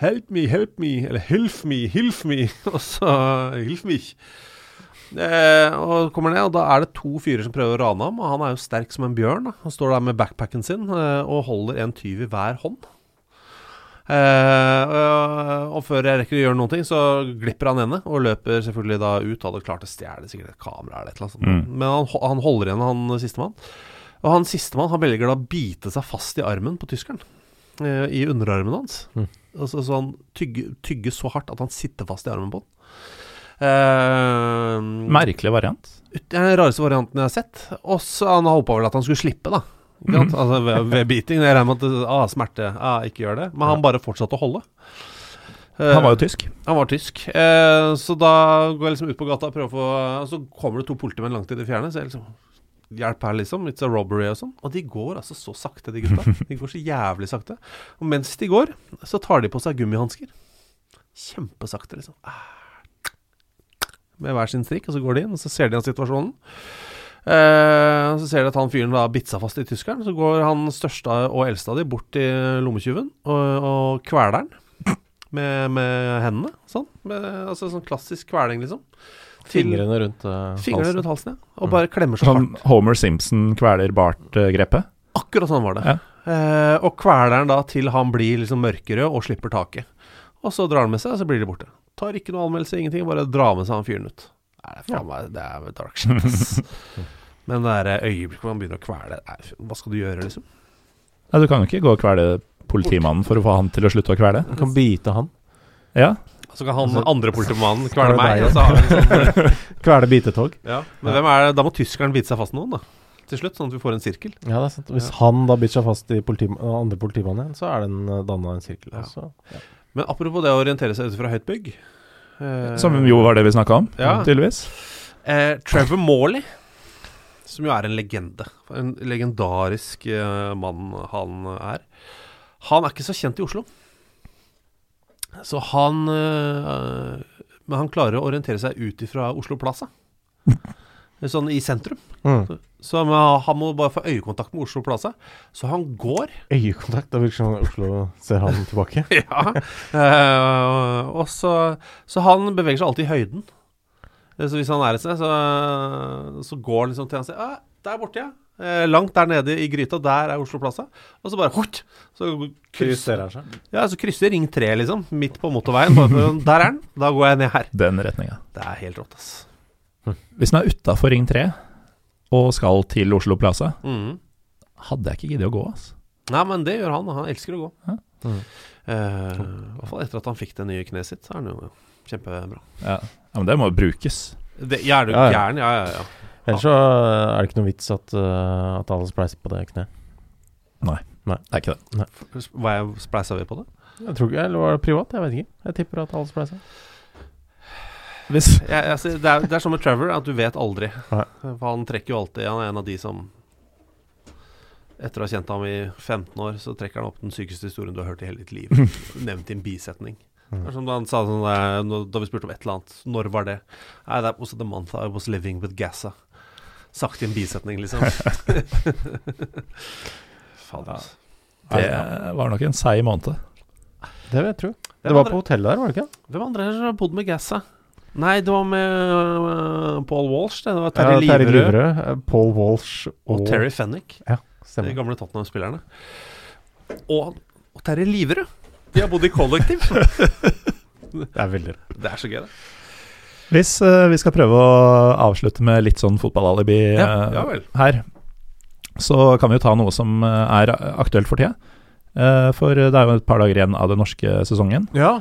'Help me, help me', eller 'hilf me, hilf me', og så 'hilf mich'. Eh, og kommer ned, og da er det to fyrer som prøver å rane ham. Og han er jo sterk som en bjørn. Da. Han står der med backpacken sin eh, og holder en tyv i hver hånd. Eh, og, før jeg rekker å gjøre noen ting, så glipper han ene og løper selvfølgelig da ut. Hadde klart å stjele sikkert et kamera eller et eller annet sånt. Mm. Men han, han holder igjen han sistemann. Og han sistemann han velger da å bite seg fast i armen på tyskeren. eh, I underarmen hans. Mm. Altså, så han tygger, tygger så hardt at han sitter fast i armen på den. Uh, Merkelig variant. Den rareste varianten jeg har sett. Og så han håpa vel at han skulle slippe, da. Ikke sant? Altså ved, ved beating. Jeg regner med at ah, smerte, ah, ikke gjør det. Men han bare fortsatte å holde. Uh, Han var jo tysk. han var tysk. Uh, så da går jeg liksom ut på gata og prøver å få så kommer det to politimenn langt i det fjerne. Så jeg liksom Hjelp her, liksom. It's a robbery og sånn. Og de går altså så sakte, de gutta. De går så jævlig sakte. Og mens de går, så tar de på seg gummihansker. Kjempesakte, liksom. Ah. Med hver sin strikk, og så går de inn, og så ser de an situasjonen. Eh, så ser de at han fyren da har bitt seg fast i tyskeren. Så går han største og eldste av de bort til lommetyven og, og kveler den med, med hendene. Sånn. Med, altså sånn klassisk kveling, liksom. Til- Fingrene rundt uh, Fingrene halsen. rundt halsen, ja. Og bare klemmer så Sånn hardt. Homer Simpson kveler Bart-grepet. Akkurat sånn var det. Ja. Eh, og kveler den da til han blir liksom mørkerød og slipper taket. Og så drar han med seg, og så blir de borte. Tar ikke noe anmeldelse, ingenting. Bare drar med seg han fyren ut. Nei, det er faen meg Det er dark shit, ass. Men det der øyeblikket hvor han begynner å kvele Hva skal du gjøre, liksom? Nei, du kan jo ikke gå og kvele politimannen for å få han til å slutte å kvele. Du kan bite han. Ja, Så kan han Altså, andre politimannen er kvele meg, og så har sånn Kvele bitetog. ja. Men hvem er det? Da må tyskeren bite seg fast noen, da. Til slutt, sånn at vi får en sirkel. Ja, det er sant. Hvis Ja. han da biter seg fast i politi andre politimannen igjen, så er den uh, danna en sirkel. Ja. Så, ja. Men apropos det å orientere seg ut fra høyt bygg eh, Som jo var det vi snakka om, Ja. tydeligvis. Eh, Trevor Morley, som jo er en legende, en legendarisk eh, mann han er, han er ikke så kjent i Oslo. Så han eh, Men han klarer å orientere seg ut ifra Oslo Plaza. Sånn i sentrum. Mm. Så han må bare få øyekontakt med Oslo Plaza. Så han går Øyekontakt. Da virker det som Oslo ser han tilbake. Ja. Uh, og så, så han beveger seg alltid i høyden. Eh, Så hvis han er et sted, så, så går han liksom til han sier ah, 'Der borte, ja'. Eh, langt der nede i gryta, der er Oslo Plaza. Og så bare hort, Så krysser, han seg. ja, så krysser Ring 3, liksom. Midt på motorveien. Bare der er den. Da går jeg ned her. Den retninga. Det er helt rått, ass. Hvis den er utafor Ring 3 og skal til Oslo Plaza, mm. hadde jeg ikke giddet å gå, altså. Nei, men det gjør han. Han elsker å gå. Ja. Mm. Eh, I hvert fall etter at han fikk det nye kneet sitt, så er han jo kjempebra. Ja. ja, Men det må jo brukes. Det, er du Ja, ja. gæren? Ja, ja, ja. Ellers så er det ikke noe vits at, uh, at alle spleiser på det kneet. Det er ikke det. Hva er Spleisa vi på det? Jeg tror ikke, Eller var det privat? Jeg vet ikke. Jeg tipper at alle spleiser. Hvis Jeg, jeg, det, er, det er som med Trevor, at du vet aldri. Nei. For han trekker jo alltid Han er en av de som Etter å ha kjent ham i 15 år, så trekker han opp den sykeste historien du har hørt i hele ditt liv. Nevnt i en bisetning. Det er som da han sa sånn Da vi spurte om et eller annet. Når var det? Nei, that was the month I was living with Gaza. Sagt i en bisetning, liksom. Faen, ja. Det var nok en seig måned. Det vil jeg tro. Det var andre- på hotellet der, var det ikke? Hvem andre har bodd med Gaza? Nei, det var med uh, Paul Walsh. Det, det var Ja, Terje Terje Liverød eh, Paul Walsh og, og Terry Fennick. De Stemmer. gamle Tottenham-spillerne. Og, og Terry Liverød De har bodd i kollektiv. Det er veldig Det er så gøy, det. Hvis uh, vi skal prøve å avslutte med litt sånn fotballalibi Ja, eh, ja vel. her, så kan vi jo ta noe som eh, er aktuelt for tida. Uh, for det er jo et par dager igjen av den norske sesongen. Ja.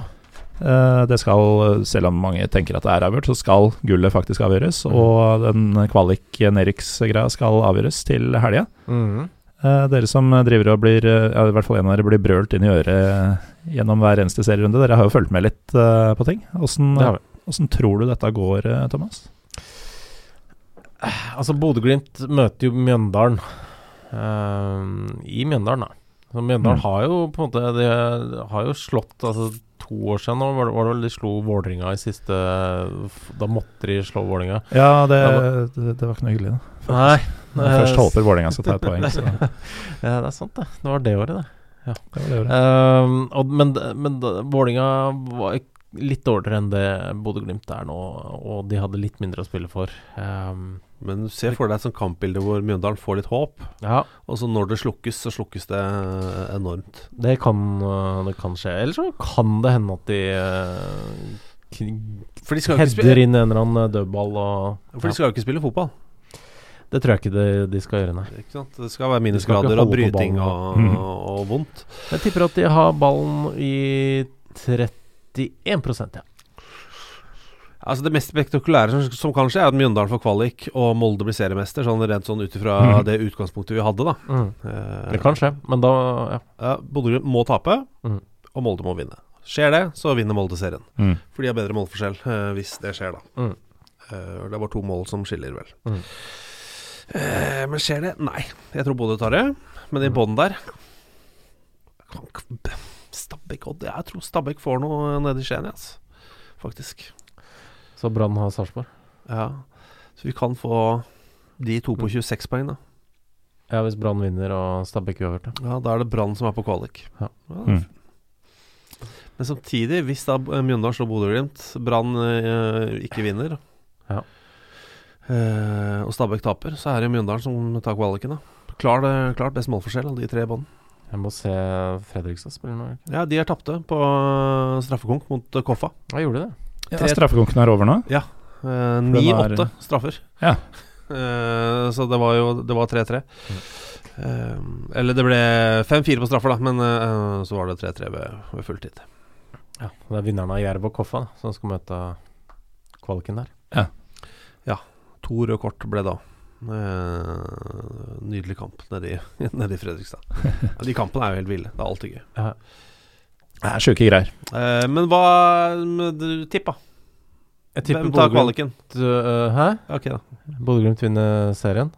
Eh, Det skal, selv om mange tenker at det er avgjort, så skal gullet faktisk avgjøres. Mhm. Og den kvalik-nedrykksgreia skal avgjøres til helga. Eh, Dere som driver og blir eh, ja, I hvert fall en av dere blir brølt inn i øret gjennom hver eneste serierunde. Dere har jo fulgt med litt på ting. Åssen tror du dette går, Thomas? Altså, Bodø-Glimt møter jo Mjøndalen uh, i Mjøndalen, da. Så Mjøndalen Mm. har jo på en måte De har jo slått altså, To år siden nå var det, var det vel de slo Vålerenga i siste Da måtte de slå Vålerenga. Ja, det, Ja, det, det var ikke noe hyggelig, da. Nei. Når jeg først håper Vålerenga skal ta et poeng. Så Ja, det er sant, det. Det var det året, det. var det året. Um, og, men men Vålerenga var litt dårligere enn det Bodø-Glimt er nå, og de hadde litt mindre å spille for. Ehm, Men se for deg et sånt kampbilde hvor Mjøndalen får litt håp, ja, og så når det slukkes, så slukkes det enormt. det kan, øh, det kan skje. Eller så kan det hende at de kn- For de header inn en eller annen dødball og for de skal jo ikke spille fotball. Det tror jeg ikke de, de skal gjøre, nei. Det skal være minusgrader og bryting og, og vondt. Jeg tipper at de har ballen i 31 ja. Altså Det mest spektakulære som, som kan skje, er at Mjøndalen får kvalik og Molde blir seriemester. Sånn rent sånn ut ifra mm. det utgangspunktet vi hadde, da. Mm. Eh, Det kan skje, men da ja. ja, Bodø-Glimt må tape, mm. og Molde må vinne. Skjer det, så vinner Molde serien. Mm. For de har bedre målforskjell, eh, hvis det skjer, da. Mm. Eh, det var to mål som skiller, vel. Mm. Eh, men skjer det? Nei. Jeg tror Bodø tar det. Men i bånn der Stabæk Odd Jeg tror Stabæk får noe nede i Skien, altså. Faktisk. Så Brann har Sarpsborg. Ja. Så vi kan få de to på Mm. 26 poeng, da. Ja, hvis Brann vinner og Stabæk uavgjort. ja. Ja, Da er det Brann som er på kvalik. Ja. Mm. Men samtidig, hvis da Mjøndalen slår Bodø-Glimt, Brann eh, ikke vinner, Ja. eh, og Stabæk taper, så er det Mjøndalen som tar kvaliken. da Klar, klart best målforskjell av de tre i bånn. Jeg må se Fredrikstad spille nå. Ja, de er tapte på eh, straffekonk mot Koffa. Ja, gjorde de det? Ja, Tre- Straffekonken er over nå? Eh, den 9-8 er- straffer. Ja. Eh, så det var jo Det var 3-3. Mm. Eh, eller det ble 5-4 på straffer, da, men eh, så var det 3-3 ved, ved fulltid. Ja, Det er vinnerne av Jerv og Koffa da, som skal møte kvaliken der. Ja. ja. To røde kort ble da. Eh, nydelig kamp nede i, nede i Fredrikstad. Ja, de kampene er jo helt ville. Det er alltid gøy. Ja. Det er sjuke greier. Eh, men hva med du- Tipp, da. Jeg tipper Hvem tar kvaliken? Uh, Hæ? Ok, da. Bodø-Glimt vinner serien?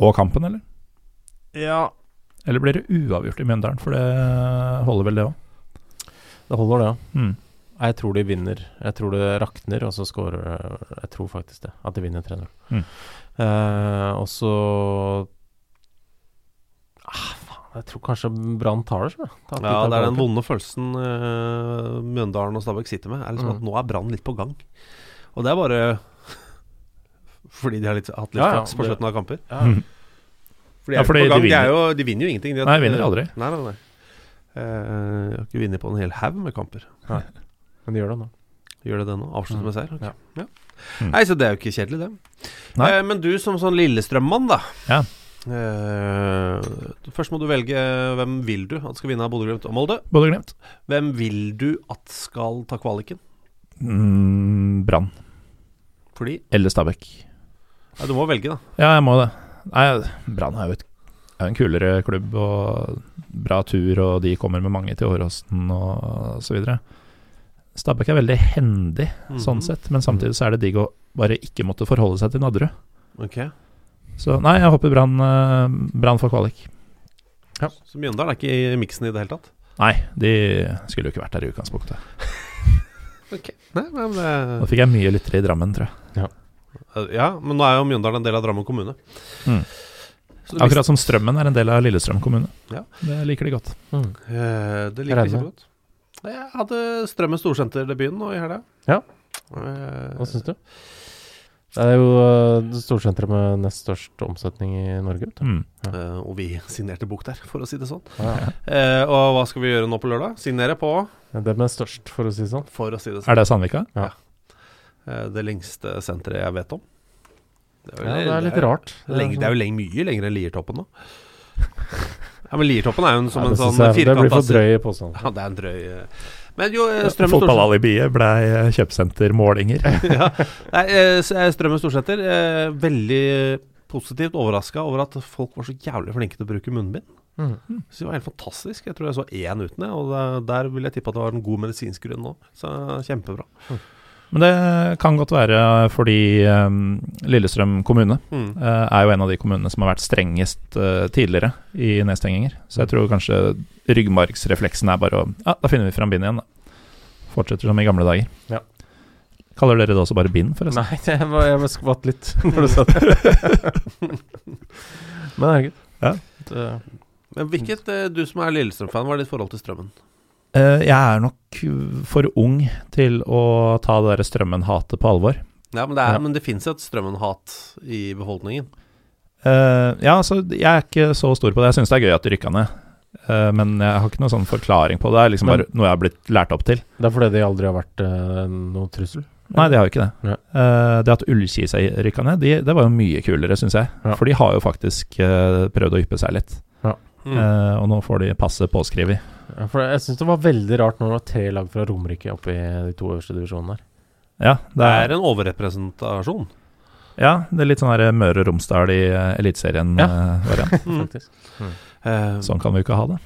Og kampen, eller? Ja. Eller blir det uavgjort i Mjøndalen? For det holder vel, det òg. Det holder, det, ja. Mm. Jeg tror de vinner. Jeg tror det rakner, og så scorer Jeg tror faktisk det. At de vinner 3-0. Mm. Eh, og så ah, Jeg tror kanskje Brann tar det. så, Ja, det er den vonde følelsen uh, Mjøndalen og Stabæk sitter med. Er liksom Mm. at Nå er Brann litt på gang. Og det er bare fordi de har litt, hatt litt Ja, ja, flaks på det- slutten av kamper. Ja. For de Ja, fordi gang. de De, er vinner- jo, de vinner jo ingenting. De har- Nei, vinner aldri. Nei, nei, nei. Uh, jeg har ikke vunnet på en hel haug med kamper. Nei. Men de gjør det nå. Gjør det det nå? Avslutter Mm. med seier? Okay. Ja. Ja. Mm. Nei, så det er jo ikke kjedelig, det. Nei. Eh, men du som sånn Lillestrøm-mann, da. Ja. Eh, først må du velge hvem vil du at skal vinne av Bodø-Glimt og Molde. Bodø-Glimt. Hvem vil du at skal ta kvaliken? Mm, Brann. Fordi Eller Stabæk. ja, Du må velge, da. Ja, jeg må det. Nei, Brann er jo et, er en kulere klubb og bra tur, og de kommer med mange til Åråsen og så videre. Stabæk er veldig hendig sånn Mhm. sett, men samtidig så er det digg å bare ikke måtte forholde seg til Nadderud. Ok Så nei, jeg håper Brann eh, Brann får kvalik. Så Mjøndalen er ikke i miksen i det hele tatt? Nei, de skulle jo ikke vært der i utgangspunktet. okay. Nei, men Nå det fikk jeg mye lyttere i Drammen, tror jeg. Ja, men nå er jo Mjøndalen en del av Drammen kommune. Mm. Så Akkurat som Strømmen er en del av Lillestrøm kommune. Ja. Det liker de godt. Mm. Eh, det liker de godt. Jeg hadde Strømmen Storsenter-debuten nå i helga. Ja. Eh, Hva syns du? Det er jo uh, storsenteret med nest størst omsetning i Norge. Mm. Ja. Eh, og vi signerte bok der, for å si det sånn. Ja. Uh, og hva skal vi gjøre nå på lørdag? Signere på, Det med størst, for å si det sånn. for å si det sånn. Er det Sandvika? Eh, det lengste senteret jeg vet om. Det Ja, det er litt rart. Lenge, det er jo lenge, mye lenger enn Liertoppen nå. Ja, men Liertoppen er jo en, som Ja, en sånn firkanta Det blir for drøy påstand. Ja, det er en drøy eh. Men jo, eh, Strømmen Fotballalibiet blei kjøpesentermålinger. ja. Nei, eh, eh, Strømmen Storsenter eh, Veldig positivt overraska over at folk var så jævlig flinke til å bruke munnbind. Mm. Så det var helt fantastisk. Jeg tror jeg så én uten det, og der, vil jeg tippe at det var en god medisinsk grunn nå. Så kjempebra. Men det kan godt være fordi um, Lillestrøm kommune Mm. uh, er jo en av de kommunene som har vært strengest uh, tidligere i nedstenginger. Så jeg tror kanskje ryggmargsrefleksen er bare å Ja, da finner vi fram bind igjen, da. Fortsetter som i gamle dager. Ja. Kaller dere det også bare bind, forresten? Nei, jeg, var- jeg skvatt litt når du sa det. Men herregud. Ja. Det, Men hvilket, eh, du som er Lillestrøm-fan, hva er ditt forhold til Strømmen? Eh, jeg er nok for ung til å ta det der strømmen-hatet på alvor. Ja, Men det, er- Ja. men det fins et Strømmen-hat i befolkningen. Uh, ja, altså, jeg er ikke så stor på det. Jeg syns det er gøy at de rykka ned. Uh, men jeg har ikke noen sånn forklaring på det. Det er liksom Men- bare noe jeg har blitt lært opp til. det er fordi de aldri har vært uh, noen trussel? Nei, de har jo ikke det. Ja. Eh, det at Ullkisa rykka ned, de, det var jo mye kulere, syns jeg. Ja. For de har jo faktisk prøvd å yppe seg litt. Mm. Eh, og nå får de passe påskrevet. Ja, for jeg syns det var veldig rart når det var tre lag fra Romerike oppe i de to øverste divisjonene der. Ja, Det det er, er en overrepresentasjon. ja, det er litt sånn her Møre og Romsdal i uh, Eliteserien-variant. Mm. Faktisk. Eh, sånn kan vi jo ikke ha det.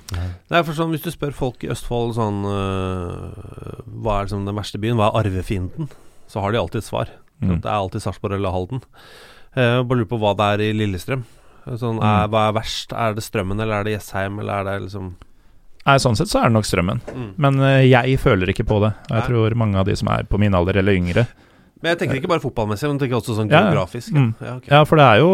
Det er for sånn, Hvis du spør folk i Østfold sånn uh, Hva er liksom den verste byen? Hva er arvefienden? Så har de alltid et svar. Mm. Det er alltid Sarpsborg eller Halden. Uh, bare lurer på hva det er i Lillestrøm. Sånn, Mm. er, hva er verst? Er det Strømmen, eller er det Jessheim, eller er det liksom Nei, sånn sett så er det nok Strømmen. mm. Men eh, jeg føler ikke på det. Og jeg Nei. tror mange av de som er på min alder eller yngre Men jeg tenker ikke bare fotballmessig, men jeg tenker også sånn Ja, ja. geografisk. Mm. Ja, okay. Ja, for det er jo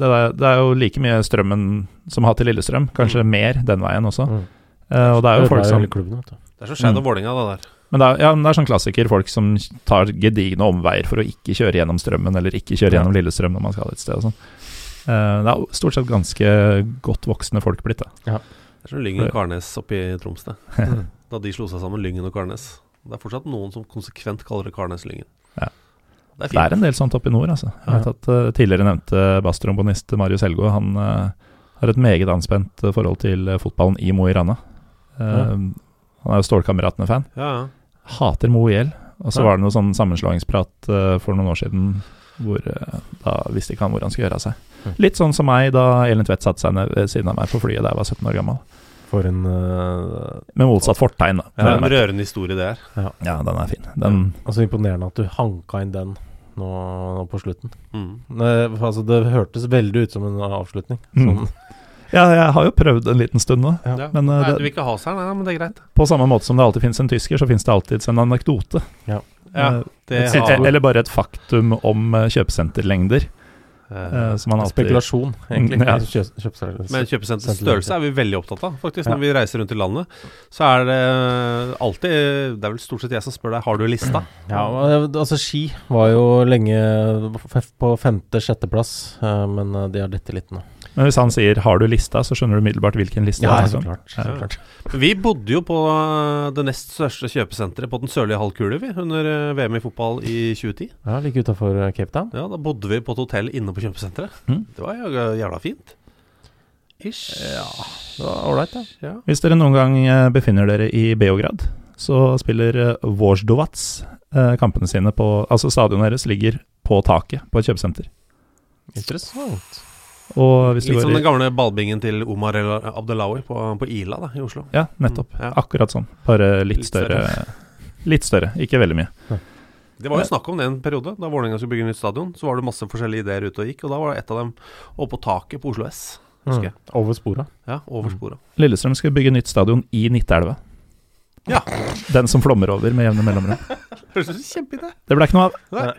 det er, det er jo like mye Strømmen som har til Lillestrøm. Kanskje mer den veien også. Mm. Eh, og det er jo folk som klubben. Det er så Skeid og Mm. Vålerenga, det der. Men det er, ja, men det er sånn klassiker. Folk som tar gedigne omveier for å ikke kjøre gjennom Strømmen, eller ikke kjøre Ja. gjennom Lillestrøm når man skal et sted og sånn. Eh, det er stort sett ganske godt voksne folk blitt, da. Det er som Lyngen og Karnes oppe i Troms, det. Da de slo seg sammen, Lyngen og Karnes. Det er fortsatt noen som konsekvent kaller det Karnes-Lyngen. Ja. Det er Det er en del sånt oppe i nord, altså. Jeg vet at uh, tidligere nevnte basstrombonist Marius Helgå, han uh, har et meget anspent eh, forhold til fotballen i Mo i Rana. Uh, Ja. Han er jo Stålkameratene-fan. Ja. Hater Mo i hjel. Og så var det noe sånn sammenslåingsprat for noen år siden hvor eh, da visste ikke han hvor han skulle gjøre av seg. Mm. Litt sånn som meg da Elin Tvedt satte seg ned ved siden av meg på flyet da jeg var 17 år gammel. For en uh, Med motsatt fortegn, da. Ja, er en rørende historie, det her. Ja, den er fin. Den, Altså imponerende at du hanka inn den nå, nå på slutten. Mm. Det, altså, det hørtes veldig ut som en avslutning. Mm. Sånn, ja, jeg har jo prøvd en liten stund nå. Ja. Ja. Men, eh, Nei, det- du vil ikke ha seg, nei, men det er greit. På samme måte som det alltid finnes en tysker, så finnes det alltid en anekdote. Ja, Eh, det et har. Eller bare et faktum om eh, kjøpesenterlengder. eh, eh, som man alltid spekulasjon, egentlig. Mm, ja. Kjøp Men kjøpesenterets størrelse er vi veldig opptatt av, faktisk. Ja. Når vi reiser rundt i landet, så er det alltid Det er vel stort sett jeg som spør deg Har du lista. Ja, altså Ski var jo lenge på femte-sjetteplass, men eh, de har dette litt nå. Men hvis han sier 'har du lista', så skjønner du umiddelbart hvilken liste Ja, det er så klart. Så Ja. klart. Vi bodde jo på eh, det nest største kjøpesenteret på den sørlige halvkule, vi, under eh, VM i fotball i 2010. Ja, like utafor Cape Town. Ja, Da bodde vi på et hotell inne på kjøpesenteret. Mm. Det var jævla, jævla fint. Ish. Det var ålreit, det. Ja. Hvis dere noen gang eh, befinner dere i Beograd, så spiller Vårsdovats eh, kampene sine på Altså stadionet deres ligger på taket på et kjøpesenter. Interessant. Og hvis du Litt som den gamle ballbingen til Omar El Abdelawi på, på Ila da, i Oslo. Ja, nettopp. Mm, ja. Akkurat sånn. Bare litt, Litt større. Litt større, ikke veldig mye. Det var jo snakk om det en periode. Da Vålerenga skulle bygge nytt stadion, så var det masse forskjellige ideer ute og gikk. Og da var det et av dem oppe på taket på Oslo S. Husker jeg. Mm. Over spora. Ja, over sporet. Lillestrøm skal bygge nytt stadion i Nittelva. Ja. Den som flommer over med jevne mellomrom. Høres ut som kjempeidé. Det ble ikke noe av.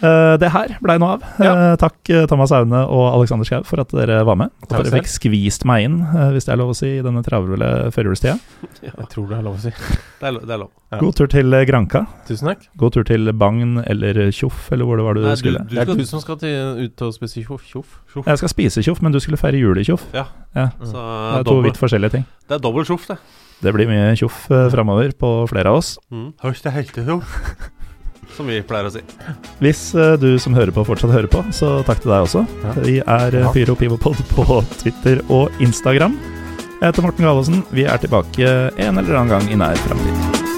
Eh, det her blei noe av. Uh, takk eh, Thomas Aune og Alexander Schou for at dere var med. At dere fikk skvist meg inn, uh, hvis det er lov å si, i denne travle førjulstida. Jeg tror det er lov å si. Det er, lov. det er lov. Ja. God tur til Granka. Tusen takk. God tur til Bagn eller Tjoff, eller hvor det var du Nei, du- skulle. du det er skal- du som skal til, ut og spise tjoff. tjoff. Jeg skal spise Tjoff, men du skulle feire jul i Tjoff. Ja. Ja, Så det er to dobbel- vidt forskjellige ting. det er dobbelt tjoff, det. Det blir mye Tjoff uh, framover på flere av oss. Mm. Hørs det helt jo. Som vi pleier å si. Hvis eh, du som hører på, fortsatt hører på, så takk til deg også. Ja. Vi er uh, Ja. Pyro Pivopod på Twitter og Instagram. Jeg heter Morten Galaasen. Vi er tilbake en eller annen gang i nær framtid.